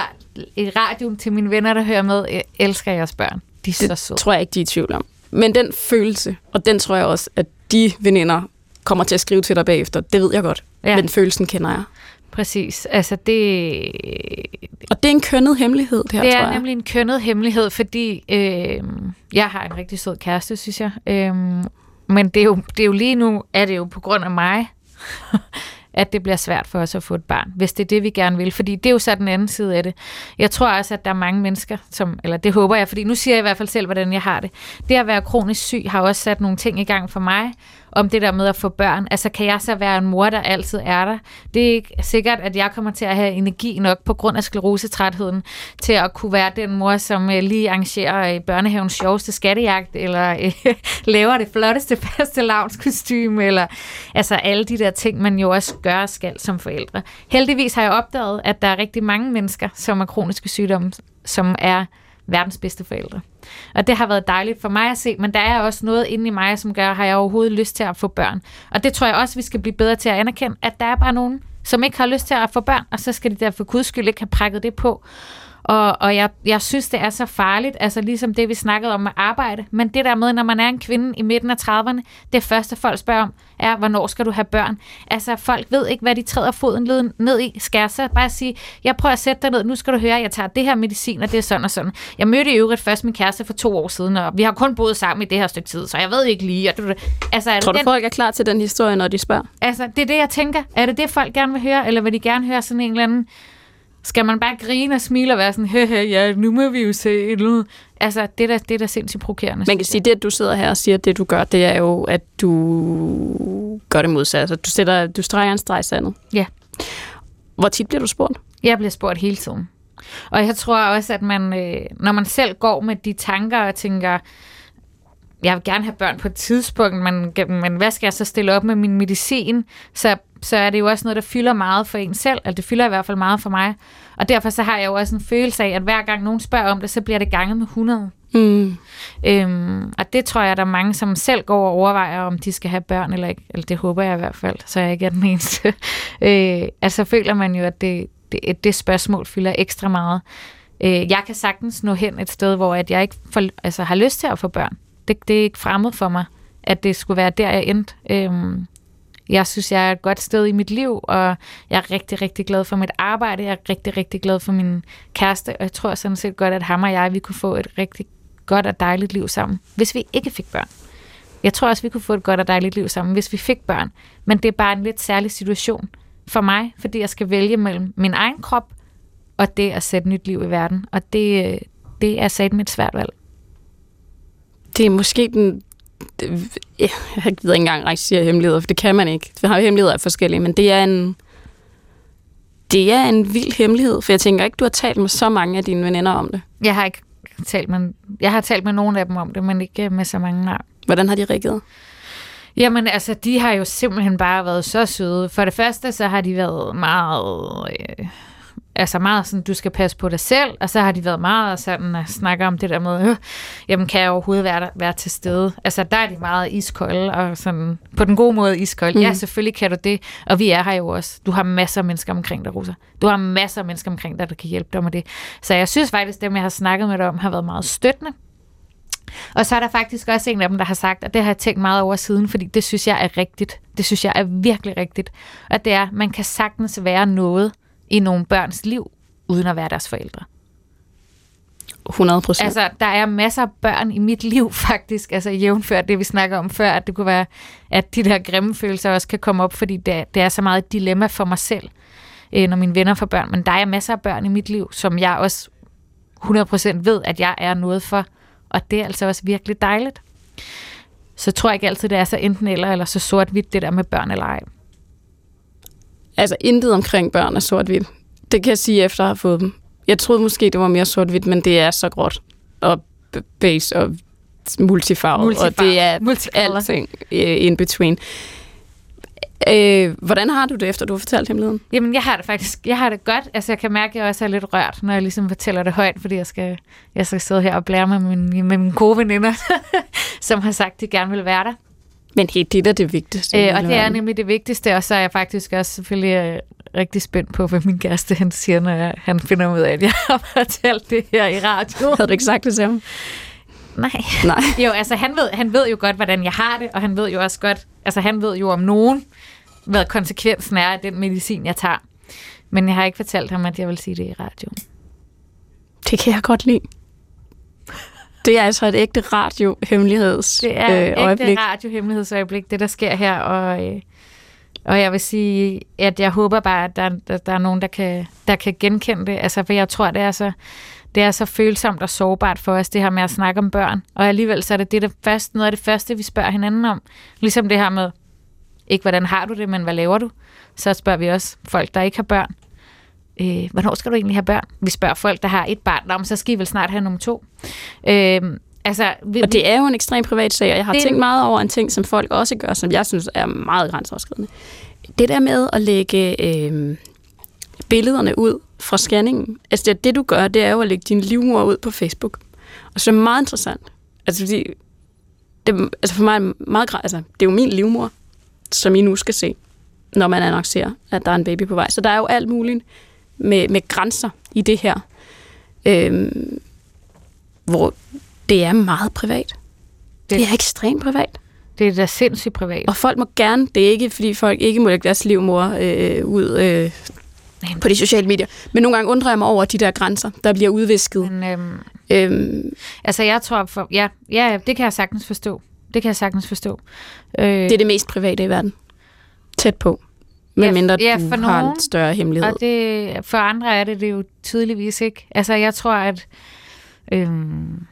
i radioen til mine venner, der hører med, jeg elsker jeres børn. De er så Det søde. tror jeg ikke, de er i tvivl om. Men den følelse, og den tror jeg også, at de veninder kommer til at skrive til dig bagefter. Det ved jeg godt. Ja. Men følelsen kender jeg. Præcis. Altså det, Og det er en kønnet hemmelighed, det her, det tror er jeg. nemlig en kønnet hemmelighed, fordi øh, jeg har en rigtig sød kæreste, synes jeg. Øh, men det er, jo, det er jo lige nu, er det jo på grund af mig, [LAUGHS] at det bliver svært for os at få et barn, hvis det er det, vi gerne vil. Fordi det er jo så den anden side af det. Jeg tror også, at der er mange mennesker, som, eller det håber jeg, fordi nu siger jeg i hvert fald selv, hvordan jeg har det. Det at være kronisk syg har også sat nogle ting i gang for mig, om det der med at få børn. Altså, kan jeg så være en mor, der altid er der? Det er ikke sikkert, at jeg kommer til at have energi nok på grund af sklerosetrætheden til at kunne være den mor, som øh, lige arrangerer øh, børnehavens sjoveste skattejagt, eller øh, [LAUGHS] laver det flotteste faste lavnskostyme, eller altså alle de der ting, man jo også gør og skal som forældre. Heldigvis har jeg opdaget, at der er rigtig mange mennesker, som har kroniske sygdomme, som er verdens bedste forældre. Og det har været dejligt for mig at se, men der er også noget inde i mig, som gør, har jeg overhovedet lyst til at få børn. Og det tror jeg også, vi skal blive bedre til at anerkende, at der er bare nogen, som ikke har lyst til at få børn, og så skal de der for guds skyld ikke have prækket det på. Og, og jeg, jeg synes, det er så farligt, altså ligesom det, vi snakkede om med arbejde, men det der med, når man er en kvinde i midten af 30'erne, det første folk spørger om, er, hvornår skal du have børn? Altså, folk ved ikke, hvad de træder foden ned- i. Skal jeg så bare sige, jeg prøver at sætte dig ned, nu skal du høre, jeg tager det her medicin, og det er sådan og sådan. Jeg mødte i øvrigt først min kæreste for to år siden, og vi har kun boet sammen i det her stykke tid, så jeg ved ikke lige. Og du, altså, er det Tror du, den, folk er klar til den historie, når de spørger? altså, det er det, jeg tænker. Er det det, folk gerne vil høre, eller vil de gerne høre sådan en eller anden Skal man bare grine og smile og være sådan, hehe, ja, nu må vi jo se et eller. Altså, det er da, det er da sindssygt provokerende. Man kan sige, det, at du sidder her og siger, at det, du gør, det er jo, at du gør det modsatte. Altså, du, sætter, du streger en streg sandet. Ja. Hvor tit bliver du spurgt? Jeg bliver spurgt hele tiden. Og jeg tror også, at man, øh, når man selv går med de tanker og tænker, jeg vil gerne have børn på et tidspunkt, men, men hvad skal jeg så stille op med min medicin? Så, så er det jo også noget, der fylder meget for en selv, eller det fylder i hvert fald meget for mig. Og derfor så har jeg jo også en følelse af, at hver gang nogen spørger om det, så bliver det ganget med 100. Mm. Øhm, og det tror jeg, der er mange, som selv går og overvejer, om de skal have børn eller ikke. Eller det håber jeg i hvert fald, så jeg ikke er den eneste. [LAUGHS] øh, altså føler man jo, at det, det, det spørgsmål fylder ekstra meget. Øh, jeg kan sagtens nå hen et sted, hvor at jeg ikke får, altså, har lyst til at få børn. Det, det er ikke fremmed for mig, at det skulle være der, jeg endte. Øhm, jeg synes, jeg er et godt sted i mit liv, og jeg er rigtig, rigtig glad for mit arbejde. Jeg er rigtig, rigtig glad for min kæreste, og jeg tror sådan set godt, at ham og jeg, vi kunne få et rigtig godt og dejligt liv sammen, hvis vi ikke fik børn. Jeg tror også, vi kunne få et godt og dejligt liv sammen, hvis vi fik børn. Men det er bare en lidt særlig situation for mig, fordi jeg skal vælge mellem min egen krop og det at sætte nyt liv i verden. Og det, øh, det er sat mit svært valg. Det er måske den... Det, jeg gider ikke engang sige hemmeligheder, for det kan man ikke. Vi har hemmeligheder af forskellige, men det er en... Det er en vild hemmelighed, for jeg tænker ikke, du har talt med så mange af dine veninder om det. Jeg har ikke talt med, jeg har talt med nogle af dem om det, men ikke med så mange, nej. Hvordan har de reageret? Jamen altså, de har jo simpelthen bare været så søde. For det første, så har de været meget... Øh, altså meget sådan, du skal passe på dig selv, og så har de været meget sådan at snakke om det der med, øh, jamen kan jeg overhovedet være, være til stede? Altså der er de meget iskolde, og sådan på den gode måde iskolde. Mm. Ja, selvfølgelig kan du det, og vi er her jo også. Du har masser af mennesker omkring dig, Rosa. Du har masser af mennesker omkring dig, der kan hjælpe dig med det. Så jeg synes faktisk, dem jeg har snakket med dig om, har været meget støttende. Og så er der faktisk også en af dem, der har sagt, og det har jeg tænkt meget over siden, fordi det synes jeg er rigtigt. Det synes jeg er virkelig rigtigt. Og det er, at man kan sagtens være noget i nogle børns liv, uden at være deres forældre. 100 procent. Altså, der er masser af børn i mit liv [LAUGHS] faktisk, altså jævnfør det, vi snakker om før, at det kunne være, at de der grimme følelser også kan komme op, fordi det, det er så meget et dilemma for mig selv, øh, når mine venner får børn. Men der er masser af børn i mit liv, som jeg også 100% ved, at jeg er noget for. Og det er altså også virkelig dejligt. Så tror jeg ikke altid, det er så enten eller, eller så sort-hvidt, det der med børn eller ej. Altså, intet omkring børn er sort-hvidt. Det kan jeg sige, efter at have fået dem. Jeg troede måske, det var mere sort-hvidt, men det er så gråt og base og multifarvet, Multifarvet. og det er Multicolor. alting øh, in between. Øh, hvordan har du det, efter du har fortalt hemmeligheden? Jamen, jeg har det faktisk jeg har det godt. Altså, jeg kan mærke, at jeg også er lidt rørt, når jeg ligesom fortæller det højt, fordi jeg skal, jeg skal sidde her og blære med, min, med mine gode veninder, [LAUGHS] som har sagt, at de gerne vil være der. Men helt det er det vigtigste. Øh, og det er nemlig det vigtigste, og så er jeg faktisk også selvfølgelig øh, rigtig spændt på, hvad min kæreste han siger, når jeg, han finder ud af, at jeg [LAUGHS] har fortalt det her i radio. Havde du ikke sagt det til ham? Nej. Nej. [LAUGHS] Jo, altså han ved, han ved jo godt, hvordan jeg har det, og han ved jo også godt, altså han ved jo om nogen, hvad konsekvensen er af den medicin, jeg tager. Men jeg har ikke fortalt ham, at jeg vil sige det i radio. Det kan jeg godt lide. Det er altså et ægte radio-hemmeligheds Det er øh, ægte øjeblik. radiohemmelighedsøjeblik, det der sker her, og, øh, og jeg vil sige, at jeg håber bare, at der, der, der er nogen, der kan, der kan genkende det, altså for jeg tror, det er så det er så følsomt og sårbart for os, det her med at snakke om børn. Og alligevel så er det, det, det første, noget af det første, vi spørger hinanden om. Ligesom det her med, ikke hvordan har du det, men hvad laver du? Så spørger vi også folk, der ikke har børn. Øh, hvornår skal du egentlig have børn? Vi spørger folk, der har et barn. Men så skal I vel snart have nummer to. Øh, altså, vi, Og det er jo en ekstrem privat sag, og jeg har Det tænkt meget over en ting, som folk også gør, som jeg synes er meget grænseoverskridende. Det der med at lægge øh, billederne ud fra scanningen, altså det, det du gør, det er jo at lægge din livmor ud på Facebook. Og så er det meget interessant. Altså fordi, det, altså for mig er meget, altså det er jo min livmor, som I nu skal se, når man annoncerer, at der er en baby på vej. Så der er jo alt muligt med, med grænser i det her, øhm, hvor det er meget privat. Det, det er ekstremt privat. det er da sindssygt privat. Og folk må gerne, det er ikke, fordi folk ikke må lægge deres livmor øh, ud øh, på de sociale medier, men nogle gange undrer jeg mig over de der grænser, der bliver udvisket. Men, øhm, Øhm, Altså, jeg tror, for, ja, ja, det kan jeg sagtens forstå. Det kan jeg sagtens forstå. Øh, det er det mest private i verden. Tæt på. Medmindre ja, du for har nogen, en større hemmelighed. Og det, for andre er det det jo tydeligvis ikke. Altså, jeg tror, at... Øhm,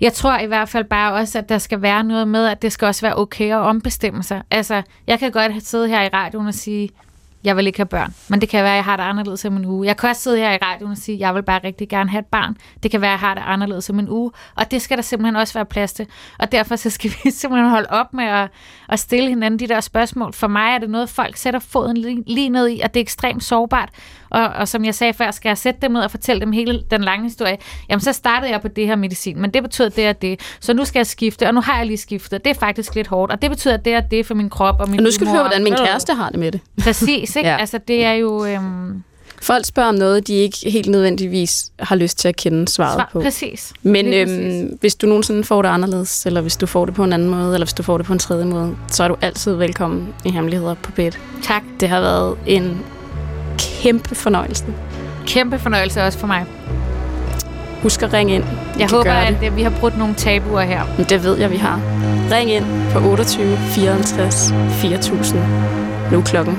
jeg tror i hvert fald bare også, at der skal være noget med, at det skal også være okay at ombestemme sig. Altså, jeg kan godt sidde her i radioen og sige, jeg vil ikke have børn. Men det kan være, at jeg har det anderledes om en uge. Jeg kan også sidde her i radioen og sige, jeg vil bare rigtig gerne have et barn. Det kan være, at jeg har det anderledes om en uge. Og det skal der simpelthen også være plads til. Og derfor så skal [LAUGHS] vi simpelthen holde op med at, at stille hinanden de der spørgsmål. For mig er det noget, folk sætter foden lige, lige ned i, og det er ekstremt sårbart. Og, og som jeg sagde før, skal jeg sætte dem ned og fortælle dem hele den lange historie. Jamen, så startede jeg på det her medicin, men det betød det og det. Så nu skal jeg skifte, og nu har jeg lige skiftet. Det er faktisk lidt hårdt, og det betyder det og det for min krop og min Og nu skal du høre, hvordan min kæreste har det med det. Præcis, ikke? Ja. Altså, det er jo... Øhm, Folk spørger om noget, de ikke helt nødvendigvis har lyst til at kende svaret svar, på. præcis. Men øhm, hvis du nogensinde får det anderledes, eller hvis du får det på en anden måde, eller hvis du får det på en tredje måde, så er du altid velkommen i Hemmeligheder på bed. Tak. Det har været en kæmpe fornøjelse. Kæmpe fornøjelse også for mig. Husk at ringe ind. I Jeg håber, at det. øh, vi har brudt nogle tabuer her. Men det ved jeg, vi har. Ring ind på 28 54 4000. Nu er klokken